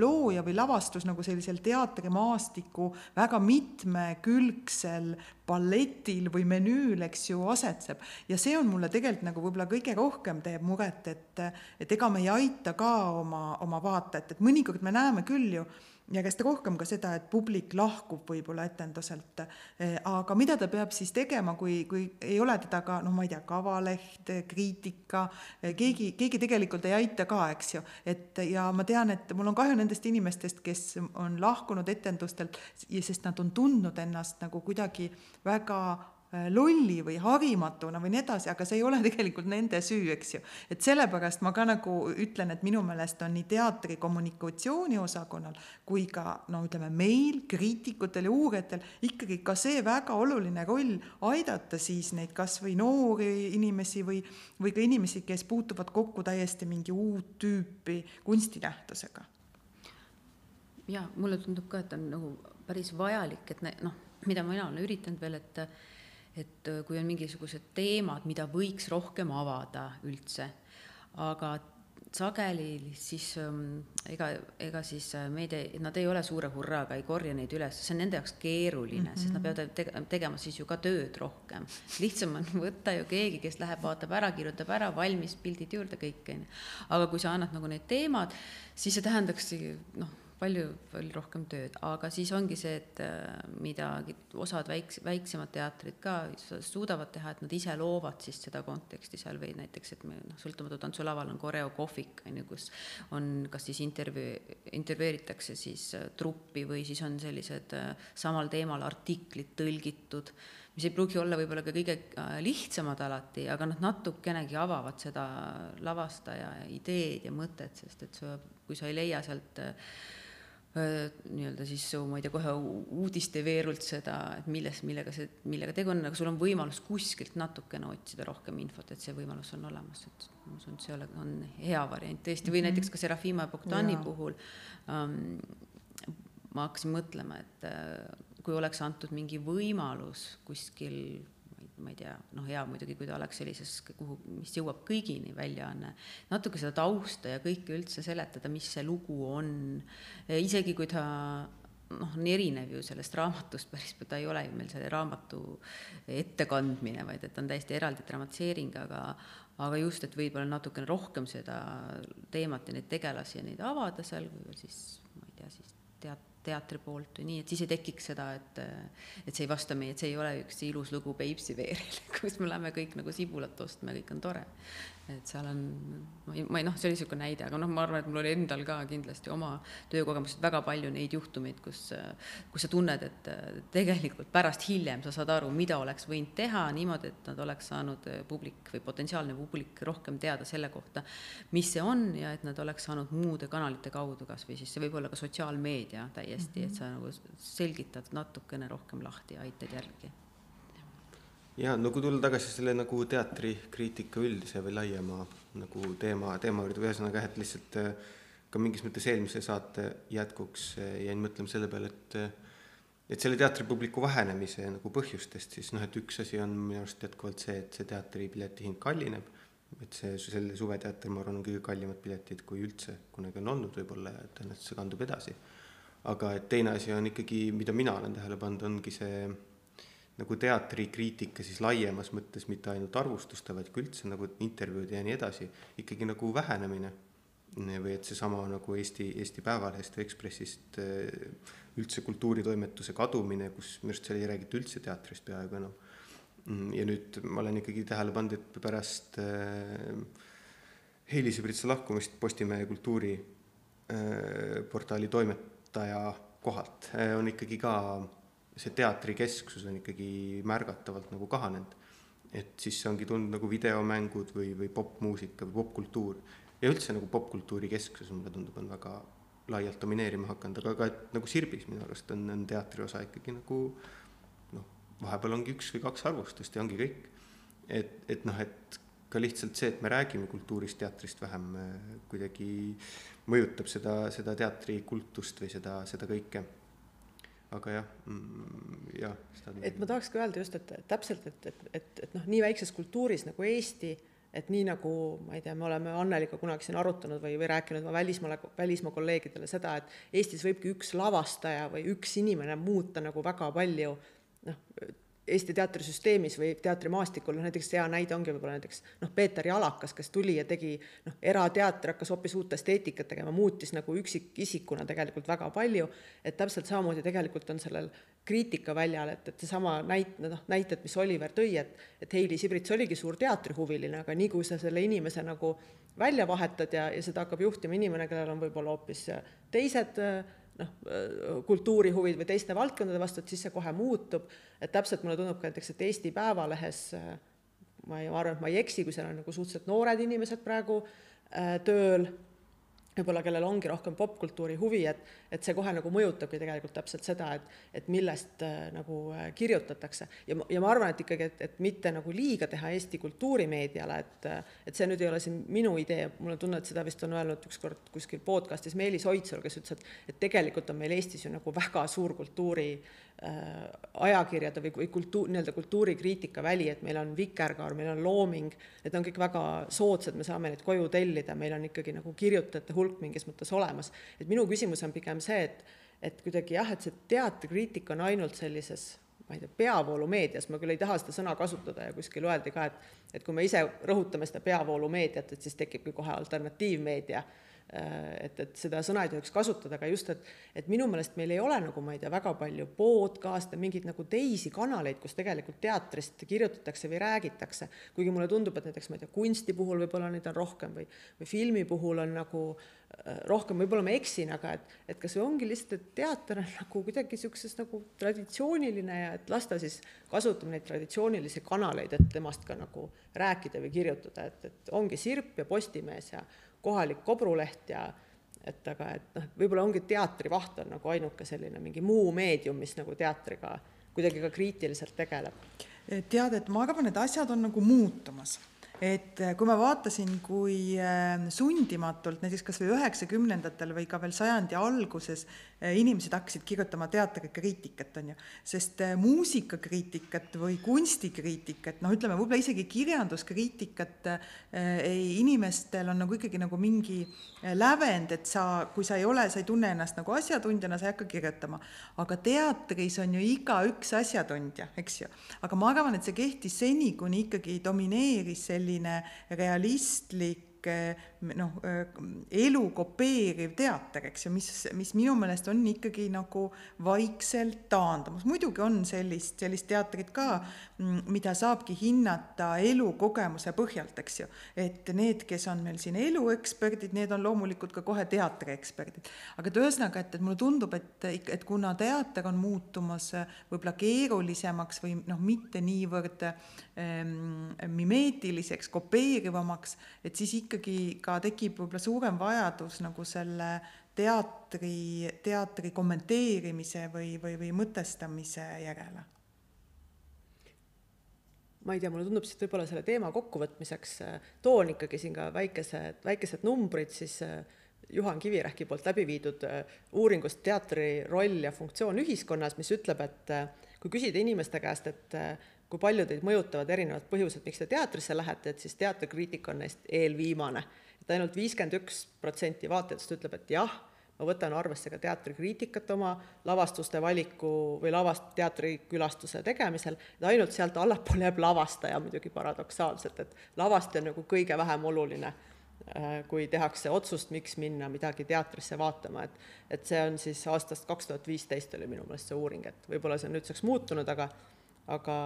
Speaker 2: looja või lavastus nagu sellisel teatrimaastiku väga mitmekülgsel balletil või menüül, eks ju, asetseb. ja see on mulle tegelikult nagu võib-olla kõige rohkem teeb muret, et, et ega me ei aita ka oma, oma vaatajat, et mõnikord me näeme küll ju, järjest rohkem ka seda, et publik lahkub võib-olla etenduselt. Eh, aga mida ta peab siis tegema, kui, kui ei ole teda ka noh, ma ei tea, kavaleht, kriitika, eh, keegi, keegi tegelikult ei aita ka, eks ju. et ja ma tean, et mul on kahju nendest inimestest, kes on lahkunud etendustelt, sest nad on tundnud ennast nagu kuidagi väga Äh, lolli või harimatuna või nii edasi, aga see ei ole <laughs> tegelikult nende süü, eks ju. et sellepärast ma ka nagu ütlen, et minu meelest on nii teatri kommunikatsiooniosakonnal kui ka no ütleme, meil, kriitikutel ja uurijatel ikkagi ka see väga oluline roll aidata siis neid kasvõi noori inimesi või, või ka inimesi, kes puutuvad kokku täiesti mingi uut tüüpi kunstinähtusega.
Speaker 4: ja mulle tundub ka, et on nagu päris vajalik, et noh, mida mina olen üritanud veel, et et äh, kui on mingisugused teemad, mida võiks rohkem avada üldse, aga sageli siis ähm, ega, ega siis äh, meedia, nad ei ole suure hurraaga, ei korja neid üles, see on nende jaoks keeruline mm, -hmm. sest nad mhm. peavad tege, tegema siis ju ka tööd rohkem. lihtsam on <laughs> võtta ju keegi, kes läheb, vaatab ära, kirjutab ära, valmis, pildid juurde, kõik on ju. aga kui sa annad nagu need teemad, siis see tähendakski noh palju, palju rohkem tööd, aga siis ongi see, et äh, mida osad väiks-, väiksemad teatrid ka suudavad teha, et nad ise loovad siis seda konteksti seal või näiteks, et me noh, sõltumatu tantsulaval on koreokohvik, on ju, kus on kas siis intervjuu, intervjueeritakse siis äh, truppi või siis on sellised äh, samal teemal artiklid tõlgitud, mis ei pruugi olla võib-olla ka kõige lihtsamad alati, aga nad natukenegi avavad seda lavastaja ideed ja mõtet, sest et sa, kui sa ei leia sealt äh, nii-öelda siis su, ma ei tea, kohe uudisteveerult seda, et milles, millega see, millega tegu on, aga sul on võimalus kuskilt natukene otsida rohkem infot, et see võimalus on olemas, et ma usun, et see ole, on hea variant tõesti, või mm -hmm. näiteks ka Serafima Bogdani ja. puhul ähm, ma hakkasin mõtlema, et äh, kui oleks antud mingi võimalus kuskil ma ei tea, noh, hea muidugi, kui ta oleks sellises, kuhu, mis jõuab kõigini, väljaanne, natuke seda tausta ja kõike üldse seletada, mis see lugu on, isegi kui ta noh, on erinev ju sellest raamatust päris, ta ei ole ju meil selle raamatu ettekandmine, vaid et on täiesti eraldi dramatiseering, aga aga just, et võib-olla natukene rohkem seda teemat ja neid tegelasi ja neid avada seal, siis ma ei tea, siis teat-, teatri poolt või nii, et siis ei tekiks seda, et et see ei vasta meie, et see ei ole üks ilus lugu Peipsi veeril, <laughs> kus me läheme kõik nagu sibulat ostma ja kõik on tore et seal on, ma ei, ma ei noh, see oli niisugune näide, aga noh, ma arvan, et mul oli endal ka kindlasti oma töökogemused väga palju neid juhtumeid, kus, kus sa tunned, et tegelikult pärast hiljem sa saad aru, mida oleks võinud teha niimoodi, et nad oleks saanud publik või potentsiaalne publik rohkem teada selle kohta, mis see on ja et nad oleks saanud muude kanalite kaudu kas või siis see võib olla ka sotsiaalmeedia täiesti mm, -hmm. et sa nagu selgitad natukene rohkem lahti aitad järgi
Speaker 3: ja no kui tulla tagasi selle nagu teatrikriitika üldise või laiema nagu teema, teema juurde, ühesõnaga jah, et lihtsalt äh, ka mingis mõttes eelmise saate jätkuks äh, jäin mõtlema selle peale, et äh, et selle teatripubliku vähenemise nagu põhjustest siis noh, et üks asi on minu arust jätkuvalt see, et see teatripileti hind kallineb, et see, selle suveteater, ma arvan, on kõige kallimad piletid, kui üldse kunagi on olnud võib-olla ja tõenäoliselt see kandub edasi. aga et teine asi on ikkagi, mida mina olen tähele pannud, ongi see nagu teatrikriitika siis laiemas mõttes, mitte ainult arvustuste, vaid ka üldse nagu intervjuud ja nii edasi, ikkagi nagu vähenemine. või et seesama nagu Eesti, Eesti Päevalehest või Ekspressist äh, üldse kultuuritoimetuse kadumine, kus minu arust seal ei räägita üldse teatrist peaaegu enam. Mm, ja nüüd ma olen ikkagi tähele pannud, et pärast äh, Heili Sõbritsa lahkumist Postimehe kultuuriportaali toimetaja kohalt on ikkagi ka see teatrikesksus on ikkagi märgatavalt nagu kahanenud. et siis ongi tulnud nagu videomängud või, või popmuusika või popkultuur ja üldse nagu popkultuuri kesksus mulle tundub, on väga laialt domineerima hakanud, aga ka et nagu Sirbis minu arust on, on teatri osa ikkagi nagu noh, vahepeal ongi üks või kaks arvustust ja ongi kõik. et, et noh, et ka lihtsalt see, et me räägime kultuurist, teatrist vähem kuidagi mõjutab seda, seda teatrikultust või seda, seda kõike aga jah mm,, jah.
Speaker 1: et ma tahaks ka öelda just, et täpselt, et, et, et, et noh, nii väikses kultuuris nagu Eesti, et nii nagu ma ei tea, me oleme Anneliga kunagi siin arutanud või, või rääkinud oma välismaale, välismaa kolleegidele seda, et Eestis võibki üks lavastaja või üks inimene muuta nagu väga palju noh, Eesti teatrisüsteemis või teatrimaastikul, noh näiteks hea näide ongi võib-olla näiteks noh, Peeter Jalakas, kes tuli ja tegi noh, erateater hakkas hoopis uut esteetikat tegema, muutis nagu üksikisikuna tegelikult väga palju, et täpselt samamoodi tegelikult on sellel kriitikaväljal, et, et seesama näit-, noh, näited, mis Oliver tõi, et et Heili Sibrits oligi suur teatrihuviline, aga nii kui sa selle inimese nagu välja vahetad ja, ja seda hakkab juhtima inimene, kellel on võib-olla hoopis teised äh, noh, kultuurihuvid või teiste valdkondade vastu, et siis see kohe muutub. et täpselt mulle tundub ka näiteks, et Eesti Päevalehes ma ei, ma arvan, et ma ei eksi, kui seal on nagu suhteliselt noored inimesed praegu äh, tööl võib-olla kellel ongi rohkem popkultuuri huvi, et, et see kohe nagu mõjutabki tegelikult täpselt seda, et, et millest äh, nagu äh, kirjutatakse. ja, ja ma arvan, et ikkagi, et, et mitte nagu liiga teha Eesti kultuurimeediale, et, et see nüüd ei ole siin minu idee, mul on tunne, et seda vist on öelnud ükskord kuskil podcast'is Meelis Oidsalu, kes ütles, et, et tegelikult on meil Eestis ju nagu väga suur kultuuri Äh, ajakirjade või, või kultuur, nii-öelda kultuurikriitika väli, et meil on Vikerkaar, meil on Looming, need on kõik väga soodsad, me saame neid koju tellida, meil on ikkagi nagu kirjutajate hulk mingis mõttes olemas. et minu küsimus on pigem see, et, et kuidagi jah, et see teatrikriitika on ainult sellises ma ei tea, peavoolumeedias, ma küll ei taha seda sõna kasutada ja kuskil öeldi ka, et et kui me ise rõhutame seda peavoolumeediat, et siis tekibki kohe alternatiivmeedia Äh, et, et seda sõna ei tohiks kasutada, aga just, et, et minu meelest meil ei ole nagu ma ei tea, väga palju podcast'e, mingeid nagu teisi kanaleid, kus tegelikult teatrist kirjutatakse või räägitakse. kuigi mulle tundub, et näiteks ma ei tea, kunsti puhul võib-olla neid on rohkem või, või filmi puhul on nagu äh, rohkem, võib-olla ma eksin, aga et, et kas või ongi lihtsalt, et teater on nagu kuidagi niisuguses nagu traditsiooniline ja et las ta siis kasutab neid traditsioonilisi kanaleid, et temast ka nagu rääkida või kirjutada, et, et ongi Sirp ja Postimees ja kohalik kobruleht ja et aga, et noh, võib-olla ongi teatrivaht on nagu ainuke selline mingi muu meedium, mis nagu teatriga kuidagi ka kriitiliselt tegeleb.
Speaker 2: tead, et ma arvan, et asjad on nagu muutumas et äh, kui ma vaatasin, kui äh, sundimatult näiteks kas või üheksakümnendatel või ka veel sajandi alguses äh, inimesed hakkasid kirjutama teatrikriitikat, on ju, sest muusikakriitikat või kunstikriitikat, noh, ütleme võib-olla isegi kirjanduskriitikat ei, inimestel on nagu ikkagi nagu mingi lävend, et sa, kui sa ei ole, sa ei tunne ennast nagu asjatundjana, sa ei hakka kirjutama. aga teatris on ju igaüks asjatundja, eks ju. aga ma arvan, et see kehtis seni, kuni ikkagi domineeris selline realistlik noh, elu kopeeriv teater, eks ju, mis, mis minu meelest on ikkagi nagu vaikselt taandumas. muidugi on sellist, sellist teatrit ka, mm, mida saabki hinnata elukogemuse põhjalt, eks ju. et need, kes on meil siin elueksperdid, need on loomulikult ka kohe teatrieksperdid. aga et ühesõnaga, et, et mulle tundub, et, et kuna teater on muutumas võib-olla keerulisemaks või noh, mitte niivõrd ähm, mimeetiliseks, kopeerivamaks, et siis ikkagi ka tekib võib-olla suurem vajadus nagu selle teatri, teatri kommenteerimise või, või, või mõtestamise järele
Speaker 1: ma ei tea, mulle tundub, et võib-olla selle teema kokkuvõtmiseks äh, toon ikkagi siin ka väikesed, väikesed numbrid siis äh, Juhan Kivirähki poolt läbi viidud äh, uuringust Teatri roll ja funktsioon ühiskonnas, mis ütleb, et kui küsida inimeste käest, et kui palju teid mõjutavad erinevad põhjused, miks te teatrisse lähete, et siis teatrikriitika on neist eelviimane. Et ainult viiskümmend üks protsenti vaatajatest ütleb, et jah, ma võtan arvesse ka teatrikriitikat oma lavastuste valiku või lavast-, teatrikülastuse tegemisel, et ainult sealt allapoole jääb lavastaja muidugi paradoksaalselt, et lavastaja on nagu kõige vähem oluline Äh, kui tehakse otsust, miks minna midagi teatrisse vaatama, et et see on siis aastast kaks tuhat viisteist oli minu meelest see uuring, et võib-olla see on nüüdseks muutunud, aga aga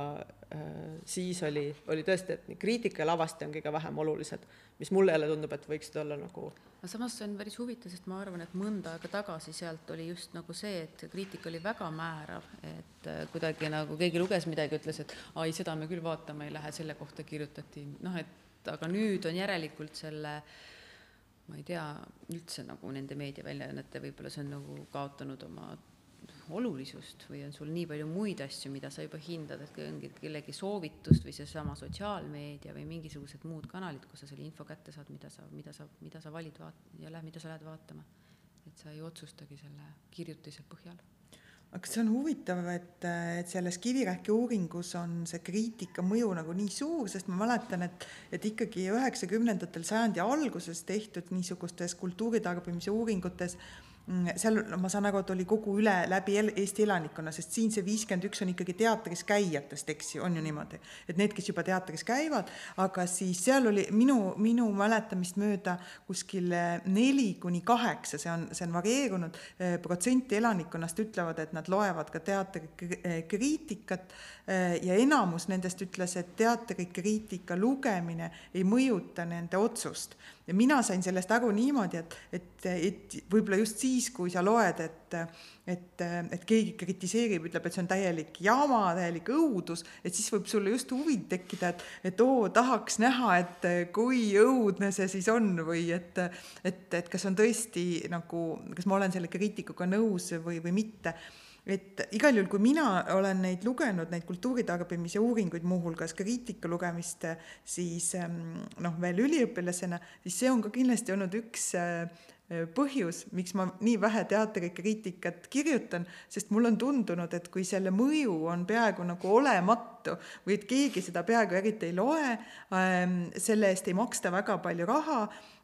Speaker 1: äh, siis oli, oli tõesti, et nii kriitika ja lavastaja on kõige vähem olulised, mis mulle jälle tundub, et võiksid olla nagu
Speaker 4: aga samas see on päris huvitav, sest ma arvan, et mõnda aega tagasi sealt oli just nagu see, et kriitika oli väga määrav, et äh, kuidagi nagu keegi luges midagi, ütles, et ai, seda me küll vaatama ei lähe, selle kohta kirjutati, noh, et aga nüüd on järelikult selle ma ei tea, üldse nagu nende meediaväljaannete, võib-olla see on nagu kaotanud oma olulisust või on sul nii palju muid asju, mida sa juba hindad, et ongi kellegi soovitust või seesama sotsiaalmeedia või mingisugused muud kanalid, kus sa selle info kätte saad, mida sa, mida sa, mida sa valid vaat- ja lähed, mida sa lähed vaatama. et sa ei otsustagi selle kirjutise põhjal
Speaker 2: aga see on huvitav, et, et selles Kivirähki uuringus on see kriitika mõju nagu nii suur, sest ma mäletan, et, et ikkagi üheksakümnendatel sajandi alguses tehtud niisugustes kultuuritarbimise uuringutes seal ma saan aru, et oli kogu üle läbi Eesti elanikkonna, sest siin see viiskümmend üks on ikkagi teatris käijatest, eks ju, on ju niimoodi, et need, kes juba teatris käivad, aga siis seal oli minu, minu mäletamist mööda kuskil neli kuni kaheksa, see on, see on varieerunud, eh, protsenti elanikkonnast ütlevad, et nad loevad ka teatrikriitikat eh, ja enamus nendest ütles, et teatrikriitika lugemine ei mõjuta nende otsust ja mina sain sellest aru niimoodi, et, et, et võib-olla just siis, kui sa loed, et, et, et keegi kritiseerib, ütleb, et see on täielik jama, täielik õudus, et siis võib sulle just huvi tekkida, et, et oo, tahaks näha, et kui õudne see siis on või et, et, et kas on tõesti nagu, kas ma olen selle kriitikuga nõus või, või mitte et igal juhul, kui mina olen neid lugenud, neid kultuuritarbimise uuringuid, muuhulgas kriitika lugemist, siis ehm, noh, veel üliõpilasena, siis see on ka kindlasti olnud üks äh, põhjus, miks ma nii vähe teatrikriitikat kirjutan, sest mulle on tundunud, et kui selle mõju on peaaegu nagu olematu või et keegi seda peaaegu eriti ei loe, ehm, selle eest ei maksta väga palju raha,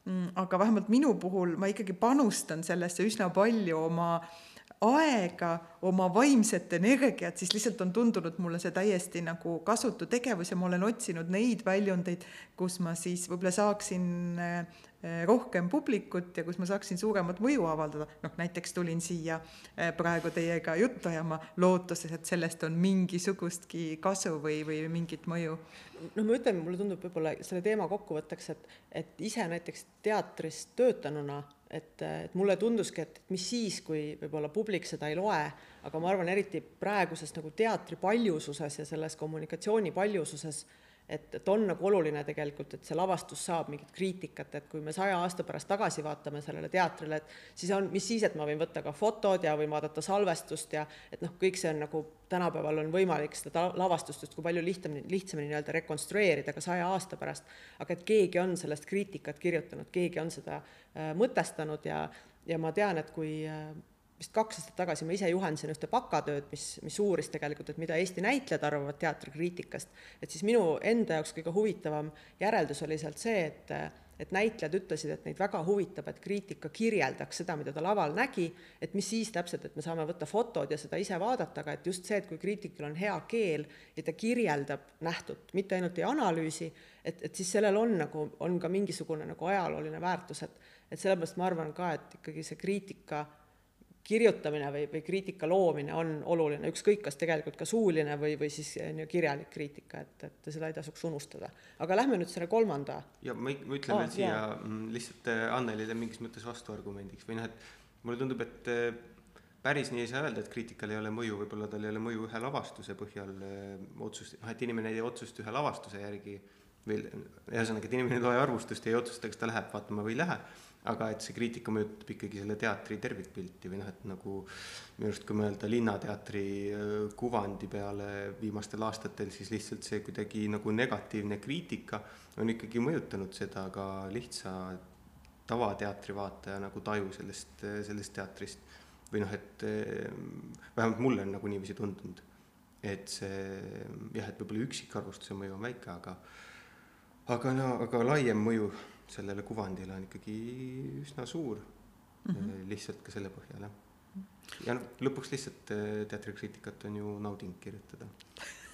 Speaker 2: mm, aga vähemalt minu puhul ma ikkagi panustan sellesse üsna palju oma äh, aega, oma vaimset energiat, siis lihtsalt on tundunud mulle see täiesti nagu kasutu tegevus ja ma olen otsinud neid väljundeid, kus ma siis võib-olla saaksin äh, rohkem publikut ja kus ma saaksin suuremat mõju avaldada. noh, näiteks tulin siia äh, praegu teiega juttu ajama lootuses, et sellest on mingisugustki kasu või, või mingit mõju.
Speaker 1: no ma ütlen, mulle tundub võib-olla selle teema kokkuvõtteks, et, et ise näiteks teatris töötanuna et, et mulle tunduski, et mis siis, kui võib-olla publik seda ei loe, aga ma arvan, eriti praeguses nagu teatri paljususes ja selles kommunikatsiooni paljususes et, et on nagu oluline tegelikult, et see lavastus saab mingit kriitikat, et kui me saja aasta pärast tagasi vaatame sellele teatrile, et siis on, mis siis, et ma võin võtta ka fotod ja võin vaadata salvestust ja et noh, kõik see on nagu tänapäeval on võimalik seda lavastust justkui palju lihtsamini, lihtsamini nii-öelda rekonstrueerida ka saja aasta pärast, aga et keegi on sellest kriitikat kirjutanud, keegi on seda äh, mõtestanud ja, ja ma tean, et kui äh, vist kaks aastat tagasi ma ise juhendasin ühte bakatööd, mis, mis uuris tegelikult, et mida Eesti näitlejad arvavad teatrikriitikast, et siis minu enda jaoks kõige huvitavam järeldus oli sealt see, et et näitlejad ütlesid, et neid väga huvitab, et kriitika kirjeldaks seda, mida ta laval nägi, et mis siis täpselt, et me saame võtta fotod ja seda ise vaadata, aga et just see, et kui kriitikul on hea keel ja ta kirjeldab nähtut, mitte ainult ei analüüsi, et, et siis sellel on nagu, on ka mingisugune nagu ajalooline väärtus, et et sellepärast ma arvan ka, et ikkagi see kriitika kirjutamine või, või kriitika loomine on oluline, ükskõik, kas tegelikult ka suuline või, või siis on ju kirjalik kriitika, et, et seda ei tasuks unustada. aga lähme nüüd selle kolmanda.
Speaker 3: ja ma, ma ütlen veel oh, siia jah. Mm, lihtsalt äh, Annelile mingis mõttes vastuargumendiks või noh, et mulle tundub, et äh, päris nii ei saa öelda, et kriitikal ei ole mõju, võib-olla tal ei ole mõju ühe lavastuse põhjal otsust, noh, et inimene ei tee otsust ühe lavastuse järgi või ühesõnaga, et inimene ei loe arvustust ja ei otsusta, kas ta läheb vaatama või ei lähe aga et see kriitika mõjutab ikkagi selle teatri tervikpilti või noh, et nagu minu arust, kui mõelda Linnateatri äh, kuvandi peale viimastel aastatel, siis lihtsalt see kuidagi nagu negatiivne kriitika on ikkagi mõjutanud seda ka lihtsa tavateatri vaataja nagu taju sellest, sellest teatrist. või noh, et äh, vähemalt mulle on nagu niiviisi tundunud, et see jah, et võib-olla üksikarvustuse mõju on väike, aga aga no, aga laiem mõju sellele kuvandile on ikkagi üsna suur mm -hmm. lihtsalt ka selle põhjal, jah. ja noh, lõpuks lihtsalt äh, teatrikriitikat on ju nauding kirjutada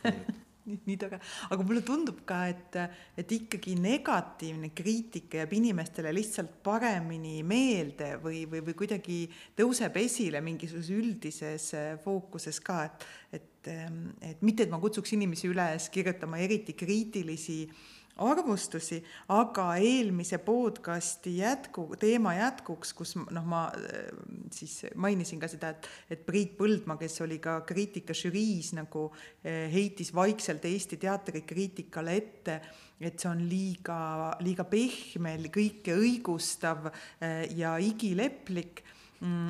Speaker 3: <laughs>
Speaker 2: nii, nii tore, aga mulle tundub ka, et, et ikkagi negatiivne kriitika jääb inimestele lihtsalt paremini meelde või, või, või kuidagi tõuseb esile mingisuguses üldises äh, fookuses ka, et, et, ähm, et mitte, et ma kutsuks inimesi üles kirjutama eriti kriitilisi äh, arvustusi, aga eelmise podcasti jätku, teema jätkuks, kus noh, ma äh, siis mainisin ka seda, et, et Priit Põldmaa, kes oli ka kriitikažüriis nagu äh, heitis vaikselt Eesti teatrikriitikale ette, et see on liiga, liiga pehme, kõike õigustav äh, ja igileplik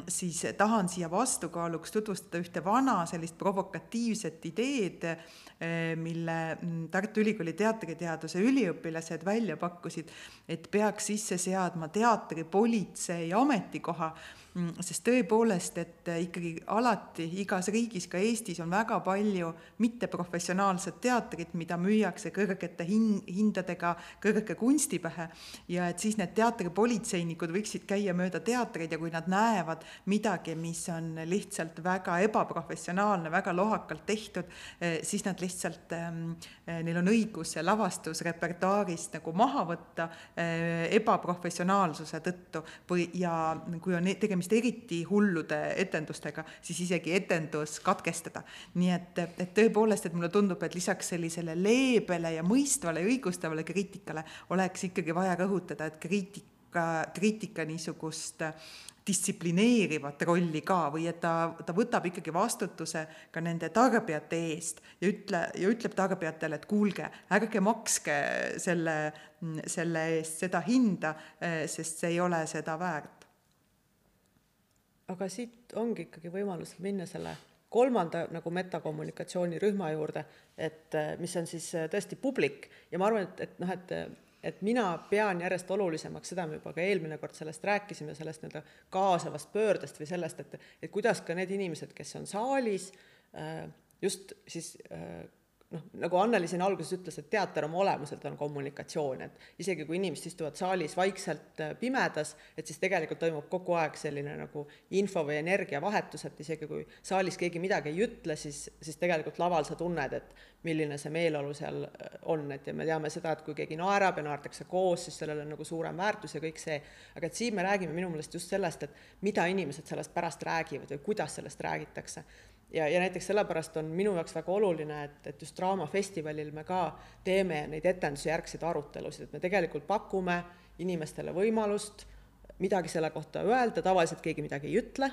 Speaker 2: siis tahan siia vastukaaluks tutvustada ühte vana sellist provokatiivset ideed, eh, mille mm, Tartu Ülikooli teatriteaduse üliõpilased välja pakkusid, et peaks sisse seadma teatripolitsei ametikoha. Mm, sest tõepoolest, et äh, ikkagi alati igas riigis, ka Eestis on väga palju mitteprofessionaalset teatrit, mida müüakse kõrgete hin-, hindadega kõrge kunsti pähe. Ja et siis need teatripolitseinikud võiksid käia mööda teatreid ja kui nad näevad midagi, mis on lihtsalt väga ebaprofessionaalne, väga lohakalt tehtud, äh, siis nad lihtsalt, ähm, äh, neil on õigus see lavastus repertuaarist nagu maha võtta ebaprofessionaalsuse tõttu. Või, ja kui on tegemist tegemist eriti hullude etendustega, siis isegi etendus katkestada. nii et, et tõepoolest, et mulle tundub, et lisaks sellisele leebele ja mõistvale ja õigustavale kriitikale oleks ikkagi vaja rõhutada, et kriitika, kriitika niisugust distsiplineerivat rolli ka või et ta, ta võtab ikkagi vastutuse ka nende tarbijate eest ja ütle, ja ütleb tarbijatele, et kuulge, ärge makske selle, selle eest seda hinda, sest see ei ole seda väärt
Speaker 1: aga siit ongi ikkagi võimalus minna selle kolmanda nagu metakommunikatsiooni rühma juurde, et äh, mis on siis äh, tõesti publik. Ja ma arvan, et, et noh, et et mina pean järjest olulisemaks, seda me juba ka eelmine kord sellest rääkisime, sellest nii-öelda kaasavast pöördest või sellest, et, et kuidas ka need inimesed, kes on saalis, äh, just siis noh, nagu Anneli siin alguses ütles, et teater oma olemuselt on kommunikatsioon, et isegi kui inimesed istuvad saalis vaikselt äh, pimedas, et siis tegelikult toimub kogu aeg selline nagu info või energiavahetus, et isegi kui saalis keegi midagi ei ütle, siis, siis tegelikult laval sa tunned, et milline see meeleolu seal äh, on, et ja me teame seda, et kui keegi naerab ja naerdakse koos, siis sellel on nagu suurem väärtus ja kõik see, aga et siin me räägime minu meelest just sellest, et mida inimesed sellest pärast räägivad või kuidas sellest räägitakse ja, ja näiteks sellepärast on minu jaoks väga oluline, et, et just Draamafestivalil me ka teeme neid etenduse järgseid arutelusid, et me tegelikult pakume inimestele võimalust midagi selle kohta öelda, tavaliselt keegi midagi ei ütle,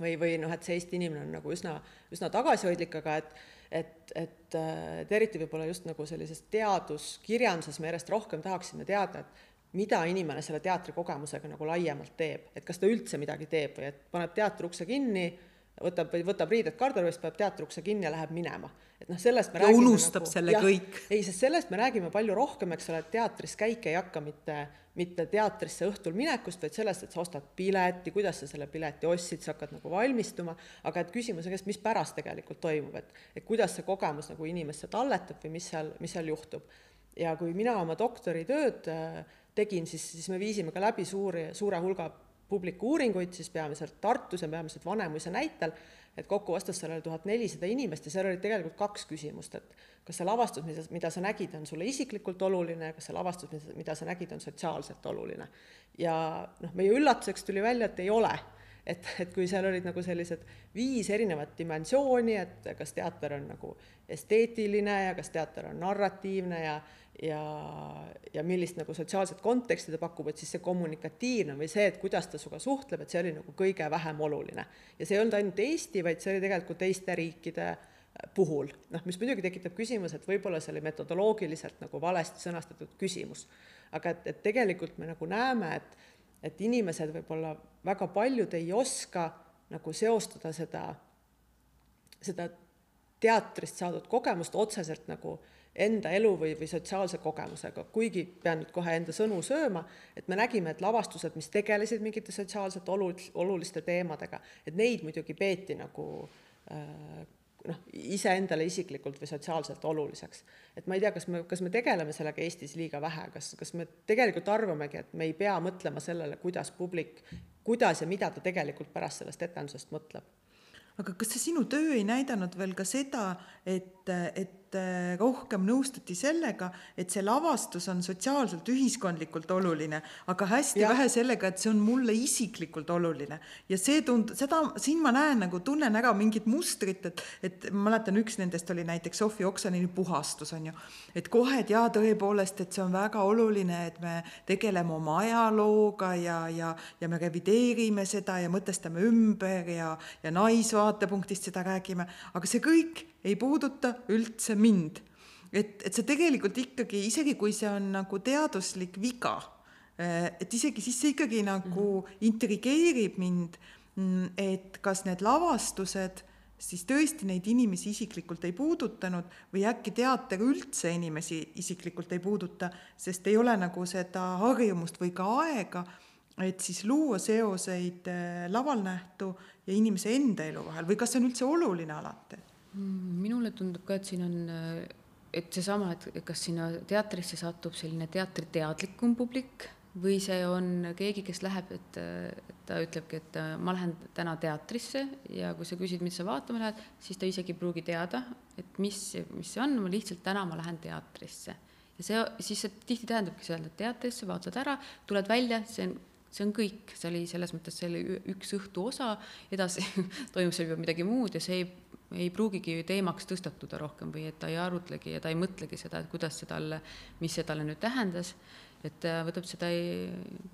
Speaker 1: või, või noh, et see Eesti inimene on nagu üsna, üsna tagasihoidlik, aga et et, et, et eriti võib-olla just nagu sellises teaduskirjanduses me järjest rohkem tahaksime teada, et mida inimene selle teatrikogemusega nagu laiemalt teeb, et kas ta üldse midagi teeb või et paneb teatri ukse kinni võtab, võtab riided garderobist, paneb teatriukse kinni ja läheb minema. et noh, sellest me
Speaker 2: ja
Speaker 1: räägime
Speaker 2: unustab nagu, selle jah, kõik.
Speaker 1: ei, sest sellest me räägime palju rohkem, eks ole, et teatris käik ei hakka mitte, mitte teatrisse õhtul minekust, vaid sellest, et sa ostad pileti, kuidas sa selle pileti ostsid, sa hakkad nagu valmistuma, aga et küsimus on, kes, mis pärast tegelikult toimub, et, et kuidas see kogemus nagu inimesse talletab või mis seal, mis seal juhtub. ja kui mina oma doktoritööd äh, tegin, siis, siis me viisime ka läbi suuri, suure hulga publiku-uuringuid siis peamiselt Tartus ja peamiselt Vanemuise näitel, et kokku vastas sellele tuhat nelisada inimest ja seal olid tegelikult kaks küsimust, et kas see lavastus, mida, mida sa nägid, on sulle isiklikult oluline, kas see lavastus, mida sa nägid, on sotsiaalselt oluline. ja noh, meie üllatuseks tuli välja, et ei ole et, et kui seal olid nagu sellised viis erinevat dimensiooni, et kas teater on nagu esteetiline ja kas teater on narratiivne ja ja, ja millist nagu sotsiaalset konteksti ta pakub, et siis see kommunikatiivne või see, et kuidas ta sinuga suhtleb, et see oli nagu kõige vähem oluline. ja see ei olnud ainult Eesti, vaid see oli tegelikult teiste riikide puhul, noh, mis muidugi tekitab küsimuse, et võib-olla see oli metodoloogiliselt nagu valesti sõnastatud küsimus. aga et, et tegelikult me nagu näeme, et et inimesed võib-olla väga paljud ei oska nagu seostada seda, seda teatrist saadud kogemust otseselt nagu enda elu või, või sotsiaalse kogemusega, kuigi pean nüüd kohe enda sõnu sööma, et me nägime, et lavastused, mis tegelesid mingite sotsiaalselt olu-, oluliste teemadega, et neid muidugi peeti nagu äh, noh, iseendale isiklikult või sotsiaalselt oluliseks. et ma ei tea, kas me, kas me tegeleme sellega Eestis liiga vähe, kas, kas me tegelikult arvamegi, et me ei pea mõtlema sellele, kuidas publik kuidas ja mida ta tegelikult pärast sellest etendusest mõtleb
Speaker 2: aga kas see sinu töö ei näidanud veel ka seda, et, et rohkem nõustuti sellega, et see lavastus on sotsiaalselt, ühiskondlikult oluline, aga hästi ja. vähe sellega, et see on mulle isiklikult oluline. ja see tund-, seda, siin ma näen nagu, tunnen ära mingit mustrit, et, et mäletan, üks nendest oli näiteks Sofi Oksanini Puhastus, on ju. et kohe, et jaa, tõepoolest, et see on väga oluline, et me tegeleme oma ajalooga ja, ja, ja me revideerime seda ja mõtestame ümber ja, ja naisvaadet vaatepunktist seda räägime, aga see kõik ei puuduta üldse mind. et, et see tegelikult ikkagi, isegi kui see on nagu teaduslik viga, eh, et isegi siis see ikkagi nagu -hmm. intrigeerib mind, mm, et kas need lavastused siis tõesti neid inimesi isiklikult ei puudutanud või äkki teater üldse inimesi isiklikult ei puuduta, sest ei ole nagu seda harjumust või ka aega et siis luua seoseid äh, laval nähtu ja inimese enda elu vahel või kas see on üldse oluline alati?
Speaker 4: Mm, minule tundub ka, et siin on, äh, et seesama, et kas sinna teatrisse satub selline teatriteadlikum publik või see on keegi, kes läheb, et, et ta ütlebki, et äh, ma lähen täna teatrisse ja kui sa küsid, mis sa vaatama lähed, siis ta isegi ei pruugi teada, et mis, mis see on, ma lihtsalt täna ma lähen teatrisse. ja see, siis see tihti tähendabki seda, et teatrisse vaatad ära, tuled välja, see on see on kõik, see oli selles mõttes selle üks õhtu osa, edasi <laughs> toimub seal juba midagi muud ja see ei, ei pruugigi teemaks tõstatuda rohkem või et ta ei arutlegi ja ta ei mõtlegi seda, et kuidas see talle, mis see talle nüüd tähendas et ta võtab seda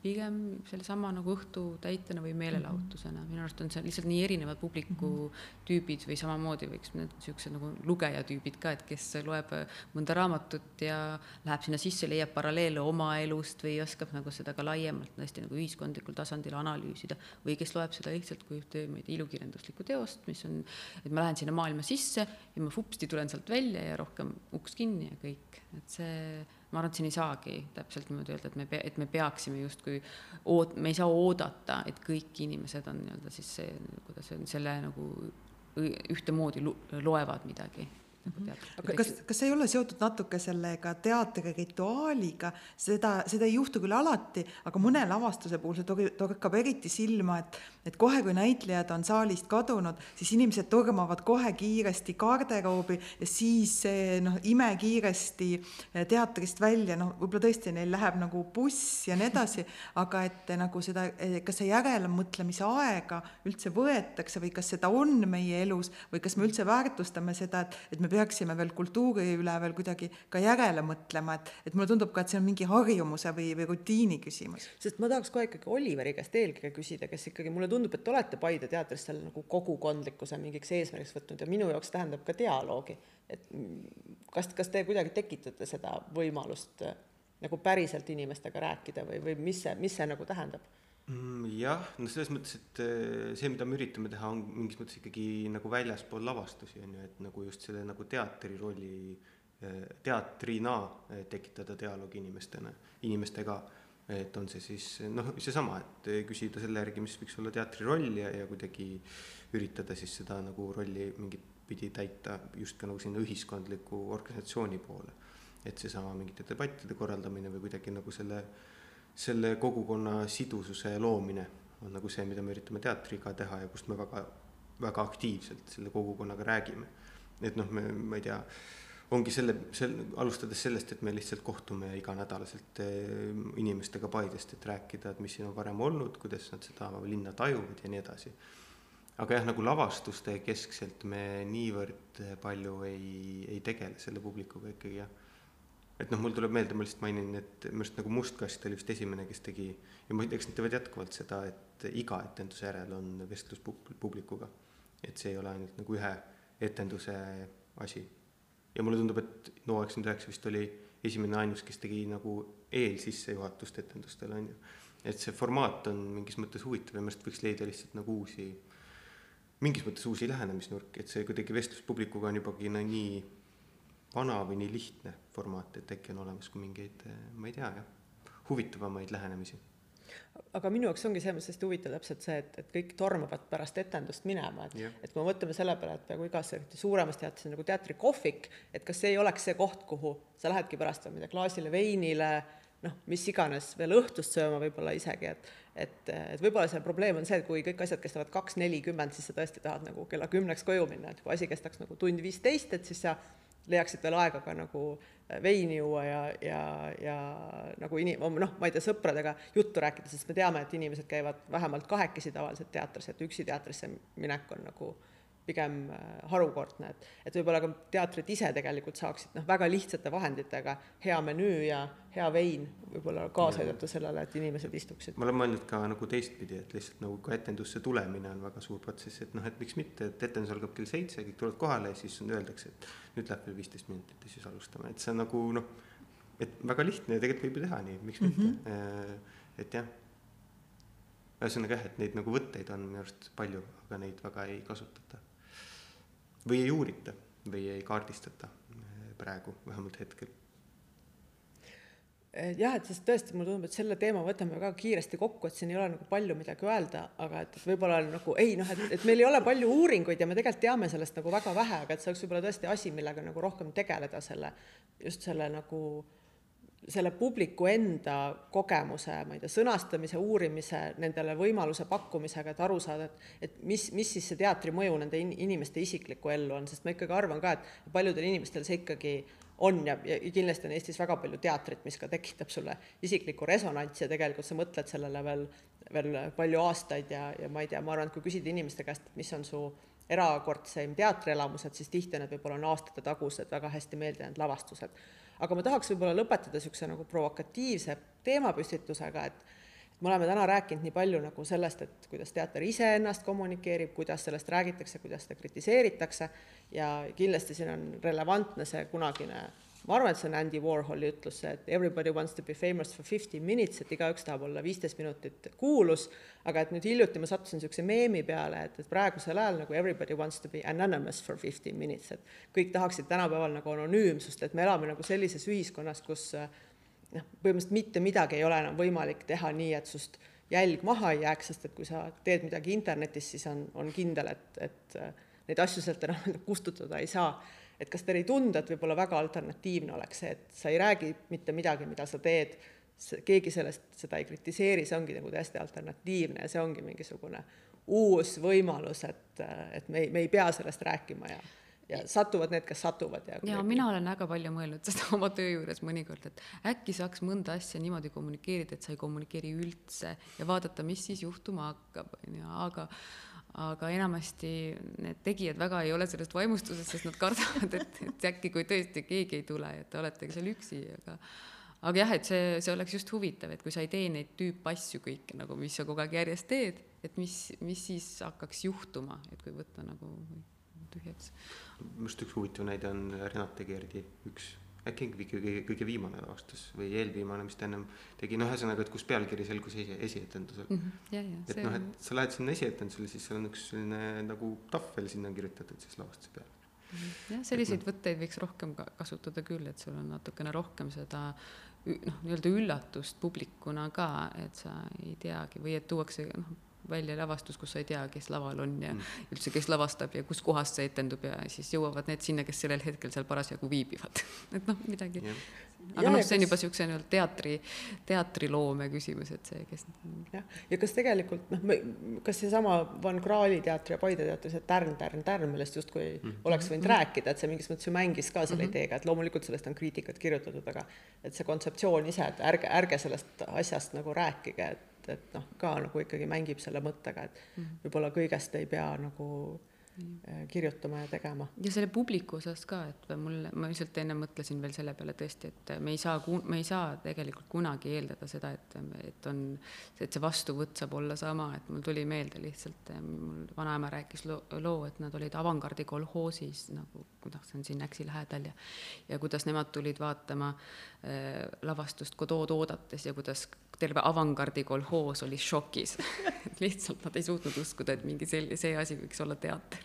Speaker 4: pigem sellesama nagu õhtu täitena või meelelahutusena, mhm. minu arust on see lihtsalt nii erinevad publiku mhm. tüübid või samamoodi võiks need niisugused nagu lugejatüübid ka, et kes loeb mõnda raamatut ja läheb sinna sisse, leiab paralleele oma elust või oskab nagu seda ka laiemalt hästi nagu ühiskondlikul tasandil analüüsida või kes loeb seda lihtsalt kui ühte, ma ei tea, ilukirjanduslikku teost, mis on, et ma lähen sinna maailma sisse ja ma fupsti tulen sealt välja ja rohkem uks kinni ja kõik, et see ma arvan, et siin ei saagi täpselt niimoodi öelda, et me, et me peaksime justkui oot-, me ei saa oodata, et kõik inimesed on nii-öelda siis see, kuidas öelda, selle nagu ühtemoodi loevad midagi
Speaker 2: nagu mhm. tead. aga kas, kas see ei ole seotud natuke sellega teatri rituaaliga, seda, seda ei juhtu küll alati, aga mõne lavastuse puhul see torkab eriti silma, et, et kohe, kui näitlejad on saalist kadunud, siis inimesed tormavad kohe kiiresti garderoobi ja siis see noh, imekiiresti eh, teatrist välja, noh, võib-olla tõesti neil läheb nagu buss ja nii edasi, <laughs> aga et nagu seda, eh, kas see järelemõtlemise aega üldse võetakse või kas seda on meie elus või kas me üldse väärtustame seda, et, et me peaksime veel kultuuri üle veel kuidagi ka järele mõtlema, et, et mulle tundub ka, et see on mingi harjumuse või, või rutiini küsimus.
Speaker 1: sest ma tahaks kohe ikkagi Oliveri käest eelkõige küsida, kes ikkagi mulle tundub, et te olete Paide teatris seal nagu kogukondlikkuse mingiks eesmärgiks võtnud ja minu jaoks tähendab ka dialoogi. et kas, kas te kuidagi tekitate seda võimalust äh, nagu päriselt inimestega rääkida või, või mis see, mis see nagu tähendab?
Speaker 3: Mm, jah, no selles mõttes, et äh, see, mida me üritame teha, on mingis mõttes ikkagi nagu väljaspool lavastusi on ju, et nagu just selle nagu teatri rolli, äh, teatrina tekitada dialoogi inimestena, inimestega. Et on see siis noh, seesama, et küsida selle järgi, mis võiks olla teatri roll ja, ja kuidagi üritada siis seda nagu rolli mingit pidi täita just ka nagu sinna ühiskondliku organisatsiooni poole. et seesama mingite debattide korraldamine või kuidagi nagu selle selle kogukonna sidususe loomine on nagu see, mida me üritame teatriga teha ja kust me väga, väga aktiivselt selle kogukonnaga räägime. et noh, me, ma ei tea, ongi selle, sel-, alustades sellest, et me lihtsalt kohtume iganädalaselt eh, inimestega Paidest, et rääkida, et mis siin on varem olnud, kuidas nad seda linna tajuvad ja nii edasi. aga jah, nagu lavastuste keskselt me niivõrd palju ei, ei tegele selle publikuga ikkagi jah et noh, mul tuleb meelde, ma lihtsalt mainin, et minu arust nagu Mustkast oli vist esimene, kes tegi ja ma eks nad teevad jätkuvalt seda, et iga etenduse järel on vestlus publikuga. et see ei ole ainult nagu ühe etenduse asi. Ja mulle tundub, et No üheksakümmend üheksa vist oli esimene ainus, kes tegi nagu eelsissejuhatust etendustele, on ju. et see formaat on mingis mõttes huvitav ja minu arust võiks leida lihtsalt nagu uusi, mingis mõttes uusi lähenemisnurki, et see kuidagi vestlus publikuga on jubagi no, nii vana või nii lihtne formaat, et äkki on olemas ka mingeid, ma ei tea, jah, huvitavamaid lähenemisi
Speaker 1: aga minu jaoks ongi selles mõttes hästi huvitav täpselt see, et, et kõik tormavad pärast etendust minema, et yeah., et kui me mõtleme selle peale, et peaaegu igas suuremas teatris on nagu teatrikohvik, et kas see ei oleks see koht, kuhu sa lähedki pärast, ma ei tea, klaasile veinile noh, mis iganes veel õhtust sööma võib-olla isegi, et et, et võib-olla see probleem on see, et kui kõik asjad kestavad kaks nelikümmend, siis sa tõesti tahad nagu kella kümneks koju minna, et kui asi kestaks nagu tund viisteist, et siis sa leiaksid veel aega ka nagu veini juua ja, ja, ja nagu inim-, noh, ma ei tea, sõpradega juttu rääkida, sest me teame, et inimesed käivad vähemalt kahekesi tavaliselt teatris, et üksi teatrisse minek on nagu pigem äh, harukordne, et, et võib-olla ka teatrid ise tegelikult saaksid noh, väga lihtsate vahenditega hea menüü ja hea vein võib-olla kaasa aidata sellele, et inimesed istuksid.
Speaker 3: ma olen mõelnud ka nagu teistpidi, et lihtsalt nagu ka etendusse tulemine on väga suur protsess, et noh, et miks mitte, et etendus algab kell seitse, kõik tulevad kohale ja siis öeldakse, et nüüd läheb veel viisteist minutit ja siis alustame, et see on nagu noh, et väga lihtne ja tegelikult võib ju teha nii, miks mitte. Mm, -hmm. et jah. Ühesõnaga jah, et neid nagu võtteid on minu arust palju, aga neid väga ei kasutata. Või ei uurita või ei kaardistata eh, praegu, vähemalt hetkel
Speaker 1: jah, et sest tõesti mulle tundub, et selle teema võtame väga kiiresti kokku, et siin ei ole nagu palju midagi öelda, aga et, et võib-olla nagu ei noh, et, et meil ei ole palju uuringuid ja me tegelikult teame sellest nagu väga vähe, aga et see oleks võib-olla tõesti asi, millega nagu rohkem tegeleda selle, just selle nagu selle publiku enda kogemuse, ma ei tea, sõnastamise, uurimise, nendele võimaluse pakkumisega, et aru saada, et et mis, mis siis see teatri mõju nende in, inimeste isiklikku ellu on, sest ma ikkagi arvan ka, et paljudel inimestel see ikkagi on ja, ja kindlasti on Eestis väga palju teatrit, mis ka tekitab sulle isiklikku resonantsi ja tegelikult sa mõtled sellele veel, veel palju aastaid ja, ja ma ei tea, ma arvan, et kui küsida inimeste käest, et mis on su erakordseim teatrielamused, siis tihti need võib-olla on aastate tagused väga hästi meelde jäänud lavastused. Aga ma tahaks võib-olla lõpetada niisuguse nagu provokatiivse teemapüstitusega, et me oleme täna rääkinud nii palju nagu sellest, et kuidas teater iseennast kommunikeerib, kuidas sellest räägitakse, kuidas seda kritiseeritakse. Ja kindlasti siin on relevantne see kunagine ma arvan, et see on Andy Warholi ütlus, et everybody wants to be famous for fifty minutes, et igaüks tahab olla viisteist minutit kuulus, aga et nüüd hiljuti ma sattusin niisuguse meemi peale, et, et praegusel ajal nagu everybody wants to be anonymous for fifty minutes, et kõik tahaksid tänapäeval nagu anonüümsust, et me elame nagu sellises ühiskonnas, kus noh, põhimõtteliselt mitte midagi ei ole enam võimalik teha nii, et sust jälg maha ei jääks, sest et kui sa teed midagi internetis, siis on, on kindel, et, et neid asju sealt enam <laughs> kustutada ei saa. Et kas teile ei tundu, et võib-olla väga alternatiivne oleks see, et sa ei räägi mitte midagi, mida sa teed, keegi sellest, seda ei kritiseeri, see ongi nagu täiesti alternatiivne ja see ongi mingisugune uus võimalus, et, et me ei, me ei pea sellest rääkima ja ja satuvad need, kes satuvad ja
Speaker 4: ja mina olen väga palju mõelnud <laughs> seda oma töö juures mõnikord, et äkki saaks mõnda asja niimoodi kommunikeerida, et sa ei kommunikeeri üldse ja vaadata, mis siis juhtuma hakkab, on ju, aga aga enamasti need tegijad väga ei ole sellest vaimustuses, sest nad kardavad, et, et äkki kui tõesti keegi ei tule, et te oletegi seal üksi, aga aga jah, et see, see oleks just huvitav, et kui sa ei tee neid tüüpasju kõiki nagu, mis sa kogu aeg järjest teed, et mis, mis siis hakkaks juhtuma, et kui võtta nagu tühjaks.
Speaker 3: minu arust üks huvitav näide on Renate Kerdi üks äkki kõige, kõige viimane lavastus või eelviimane, mis ta ennem tegi, no ühesõnaga, et kus pealkiri selgus esi, esietendusel mm.
Speaker 4: -hmm.
Speaker 3: et noh, et sa lähed sinna esietendusele, siis seal on üks selline nagu tahvel sinna kirjutatud siis lavastuse peale.
Speaker 4: -hmm. jah, selliseid et, võtteid võiks rohkem ka kasutada küll, et sul on natukene rohkem seda noh, nii-öelda üllatust publikuna ka, et sa ei teagi või et tuuakse noh välja lavastus, kus sa ei tea, kes laval on ja mm. üldse, kes lavastab ja kuskohast see etendub ja siis jõuavad need sinna, kes sellel hetkel seal parasjagu viibivad <laughs> et noh, midagi yeah. aga noh, see on juba niisuguse nii-öelda teatri, teatriloome küsimus, et see, kes
Speaker 1: jah, ja kas tegelikult noh, kas seesama Van Krahli teatri ja Paide teatri, see Tärn, Tärn, Tärn, millest justkui mm -hmm. oleks võinud mm -hmm. rääkida, et see mingis mõttes ju mängis ka selle mm -hmm. ideega, et loomulikult sellest on kriitikat kirjutatud, aga et see kontseptsioon ise, et ärge, ärge sellest asjast nagu rääkige, et et, et noh, ka nagu ikkagi mängib selle mõttega, et mm -hmm. võib-olla kõigest ei pea nagu. Kirjutama ja tegema.
Speaker 4: ja selle publiku osas ka, et mul, ma lihtsalt enne mõtlesin veel selle peale tõesti, et me ei saa, me ei saa tegelikult kunagi eeldada seda, et, et on, et see vastuvõtt saab olla sama, et mul tuli meelde lihtsalt, mul vanaema rääkis loo, loo, et nad olid avangardi kolhoosis nagu, noh, see on siin Äksi lähedal ja ja kuidas nemad tulid vaatama äh, lavastust Godot oodates ja kuidas terve avangardi kolhoos oli šokis. <laughs> Lihtsalt nad ei suutnud uskuda, et mingi selline, see asi võiks olla teater